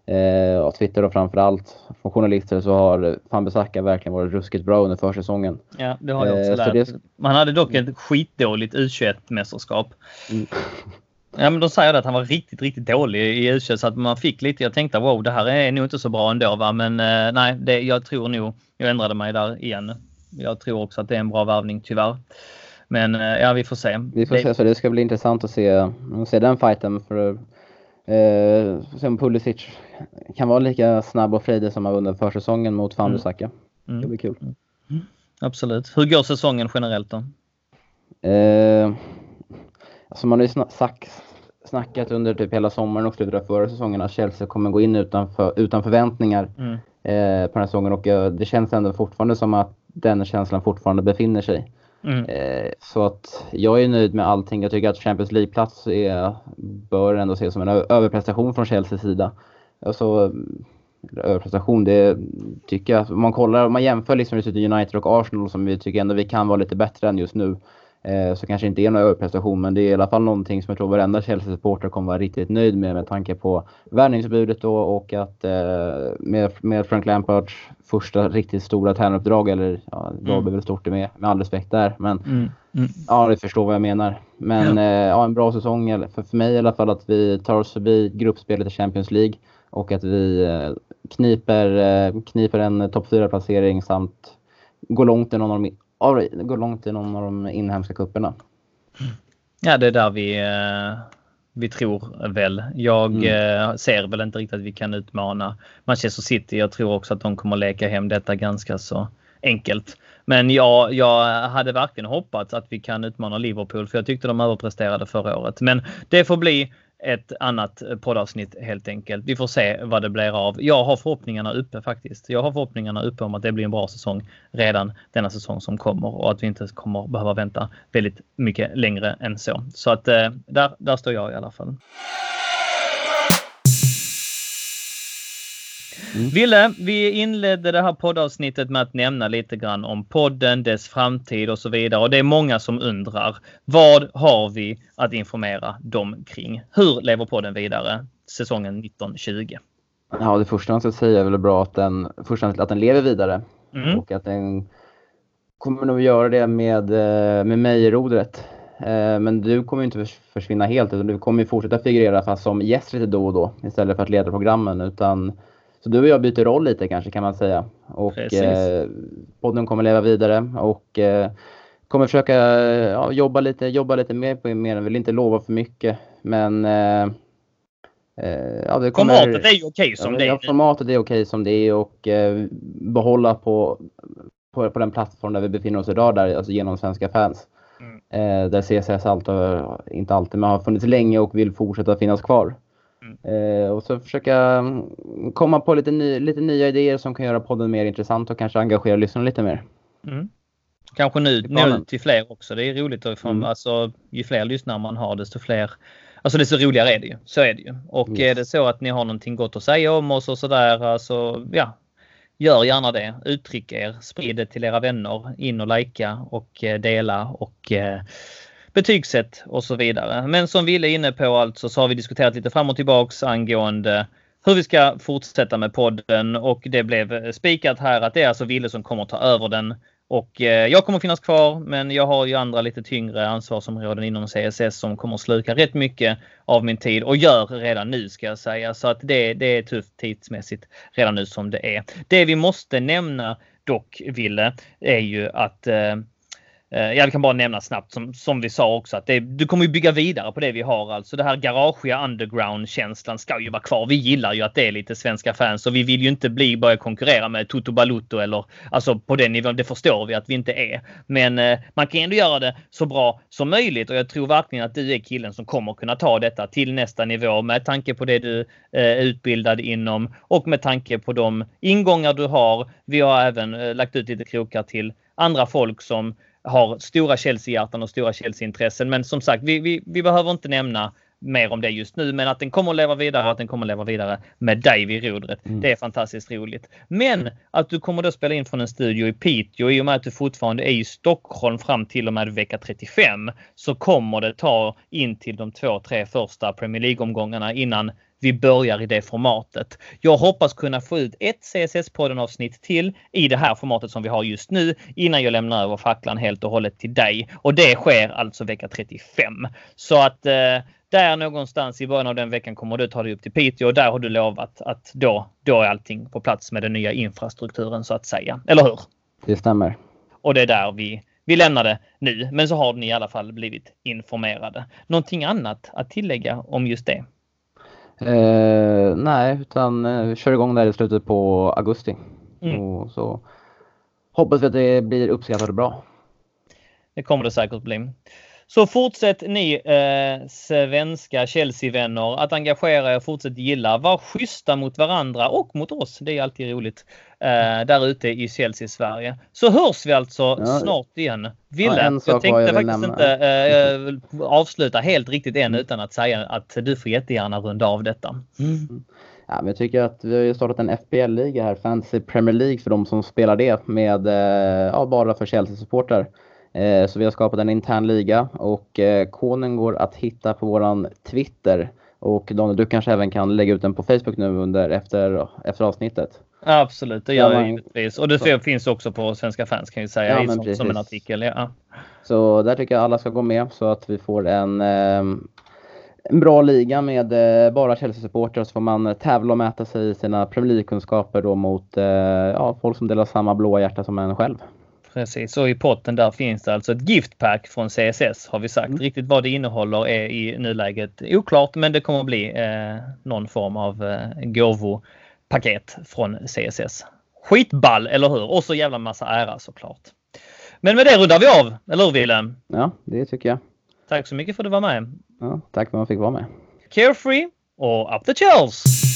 eh, och Twitter och framförallt från journalister så har Van Bissaka verkligen varit ruskigt bra under försäsongen. Ja, det har jag också eh, lärt. Det... Man hade dock ett skitdåligt U21-mästerskap. Mm. Ja men de säger att han var riktigt, riktigt dålig i u så att man fick lite, jag tänkte wow det här är nog inte så bra ändå va men eh, nej det, jag tror nog, jag ändrade mig där igen. Jag tror också att det är en bra värvning tyvärr. Men eh, ja vi får se. Vi får det... se så det ska bli intressant att se, se den fighten för eh, se om Pulisic kan vara lika snabb och frejdig som han var under försäsongen mot Van mm. mm. Det blir kul. Mm. Absolut. Hur går säsongen generellt då? Eh, alltså man har ju snack, snackat under typ hela sommaren och slutet av förra säsongen att Chelsea kommer gå in utan, för, utan förväntningar mm. eh, på den här säsongen och eh, det känns ändå fortfarande som att den känslan fortfarande befinner sig. Mm. Eh, så att jag är nöjd med allting. Jag tycker att Champions League-plats bör ändå ses som en överprestation från Chelseas sida. Alltså, överprestation, det tycker jag. Om man kollar, om man jämför liksom United och Arsenal som vi tycker ändå vi kan vara lite bättre än just nu. Eh, så kanske inte är någon överprestation, men det är i alla fall någonting som jag tror varenda Chelsea-supporter kommer vara riktigt nöjd med med tanke på värvningsbudet då och att eh, med, med Frank Lampards första riktigt stora tränaruppdrag, eller ja, då mm. väl stort det med, med all respekt där. Men mm. Mm. ja, ni förstår vad jag menar. Men ja. Eh, ja, en bra säsong, för, för mig i alla fall, att vi tar oss förbi gruppspelet i Champions League och att vi kniper, kniper en topp 4-placering samt går långt i någon av de, går långt i någon av de inhemska kupperna. Ja, det är där vi, eh, vi tror väl. Jag mm. ser väl inte riktigt att vi kan utmana Manchester City. Jag tror också att de kommer leka hem detta ganska så enkelt. Men jag, jag hade verkligen hoppats att vi kan utmana Liverpool för jag tyckte de överpresterade förra året. Men det får bli ett annat eh, poddavsnitt helt enkelt. Vi får se vad det blir av. Jag har förhoppningarna uppe faktiskt. Jag har förhoppningarna uppe om att det blir en bra säsong redan denna säsong som kommer och att vi inte kommer behöva vänta väldigt mycket längre än så. Så att eh, där, där står jag i alla fall. Mm. Ville, vi inledde det här poddavsnittet med att nämna lite grann om podden, dess framtid och så vidare. Och det är många som undrar. Vad har vi att informera dem kring? Hur lever podden vidare säsongen 1920? Ja, det första man ska säga är väl bra att den, först att den lever vidare. Mm. Och att den kommer nog göra det med, eh, med mig i rodret. Eh, men du kommer inte försvinna helt utan du kommer fortsätta figurera fast som gäst lite då och då istället för att leda programmen. Utan så du och jag byter roll lite kanske kan man säga. Och eh, podden kommer leva vidare och eh, kommer försöka ja, jobba, lite, jobba lite mer på mer. Jag vill inte lova för mycket men eh, eh ja, det kommer, formatet är ju okej okay som ja, det är. Ja, formatet är okej okay som det är och eh, behålla på, på, på den plattform där vi befinner oss idag, där, alltså genom svenska fans. Mm. Eh, där CSS alltid, inte alltid, men har funnits länge och vill fortsätta finnas kvar. Eh, och så försöka mm, komma på lite, ny, lite nya idéer som kan göra podden mer intressant och kanske engagera lyssnarna lite mer. Mm. Kanske nu, nå ut till fler också. Det är roligt. Att mm. alltså, ju fler lyssnare man har desto fler Alltså desto roligare är det ju. Så är det ju. Och yes. är det så att ni har någonting gott att säga om oss och sådär, alltså ja. Gör gärna det. Uttryck er. Sprid det till era vänner. In och likea och eh, dela och eh, betygsätt och så vidare. Men som Ville är inne på alltså så har vi diskuterat lite fram och tillbaks angående hur vi ska fortsätta med podden och det blev spikat här att det är alltså Ville som kommer ta över den. Och eh, jag kommer finnas kvar men jag har ju andra lite tyngre ansvarsområden inom CSS som kommer sluka rätt mycket av min tid och gör redan nu ska jag säga. Så att det, det är tufft tidsmässigt redan nu som det är. Det vi måste nämna dock Ville är ju att eh, Eh, jag kan bara nämna snabbt som, som vi sa också att det, du kommer ju bygga vidare på det vi har. Alltså det här garagiga underground-känslan ska ju vara kvar. Vi gillar ju att det är lite svenska fans och vi vill ju inte bli börja konkurrera med Toto Balutto eller alltså på den nivån. Det förstår vi att vi inte är. Men eh, man kan ändå göra det så bra som möjligt och jag tror verkligen att du är killen som kommer kunna ta detta till nästa nivå med tanke på det du eh, är utbildad inom och med tanke på de ingångar du har. Vi har även eh, lagt ut lite krokar till andra folk som har stora Chelsea-hjärtan och stora Chelsea-intressen. Men som sagt, vi, vi, vi behöver inte nämna mer om det just nu, men att den kommer att leva vidare och att den kommer att leva vidare med dig vid rodret. Mm. Det är fantastiskt roligt. Men att du kommer då spela in från en studio i Piteå i och med att du fortfarande är i Stockholm fram till och med vecka 35 så kommer det ta in till de två, tre första Premier League-omgångarna innan vi börjar i det formatet. Jag hoppas kunna få ut ett CSS-podden avsnitt till i det här formatet som vi har just nu innan jag lämnar över facklan helt och hållet till dig. Och det sker alltså vecka 35. Så att eh, där någonstans i början av den veckan kommer du ta dig upp till Piteå och där har du lovat att då, då är allting på plats med den nya infrastrukturen så att säga. Eller hur? Det stämmer. Och det är där vi, vi lämnar det nu. Men så har ni i alla fall blivit informerade. Någonting annat att tillägga om just det? Eh, nej, utan eh, kör igång där i slutet på augusti. Mm. Och så hoppas vi att det blir uppskattat och bra. Det kommer det säkert bli. Så fortsätt ni eh, svenska Chelsea-vänner att engagera er, fortsätt gilla, var schyssta mot varandra och mot oss. Det är alltid roligt eh, där ute i Chelsea-Sverige. Så hörs vi alltså ja. snart igen. Ville, ja, jag tänkte jag faktiskt nämna. inte eh, avsluta helt riktigt än mm. utan att säga att du får jättegärna runda av detta. Mm. Ja, men jag tycker att vi har startat en FBL-liga här, Fantasy Premier League för de som spelar det med eh, ja, bara för Chelsea-supportrar. Eh, så vi har skapat en intern liga och eh, koden går att hitta på våran Twitter. Och Daniel, du kanske även kan lägga ut den på Facebook nu under, efter, efter avsnittet? Absolut, det gör jag givetvis. Och det så. finns också på Svenska fans kan jag säga ja, som, som, en artikel. Ja. Så där tycker jag alla ska gå med så att vi får en, eh, en bra liga med bara Chelsea-supportrar så får man tävla och mäta sig i sina Premier League-kunskaper mot ja, folk som delar samma blåa hjärta som en själv. Precis, och i potten där finns det alltså ett giftpack från CSS har vi sagt. Mm. Riktigt vad det innehåller är i nuläget oklart men det kommer att bli eh, någon form av eh, gåvopaket från CSS. Skitball, eller hur? Och så jävla massa ära såklart. Men med det rundar vi av, eller hur Willem? Ja, det tycker jag. Tack så mycket för att du var med. Ja, tack för att man fick vara med. Carefree och up the Chels!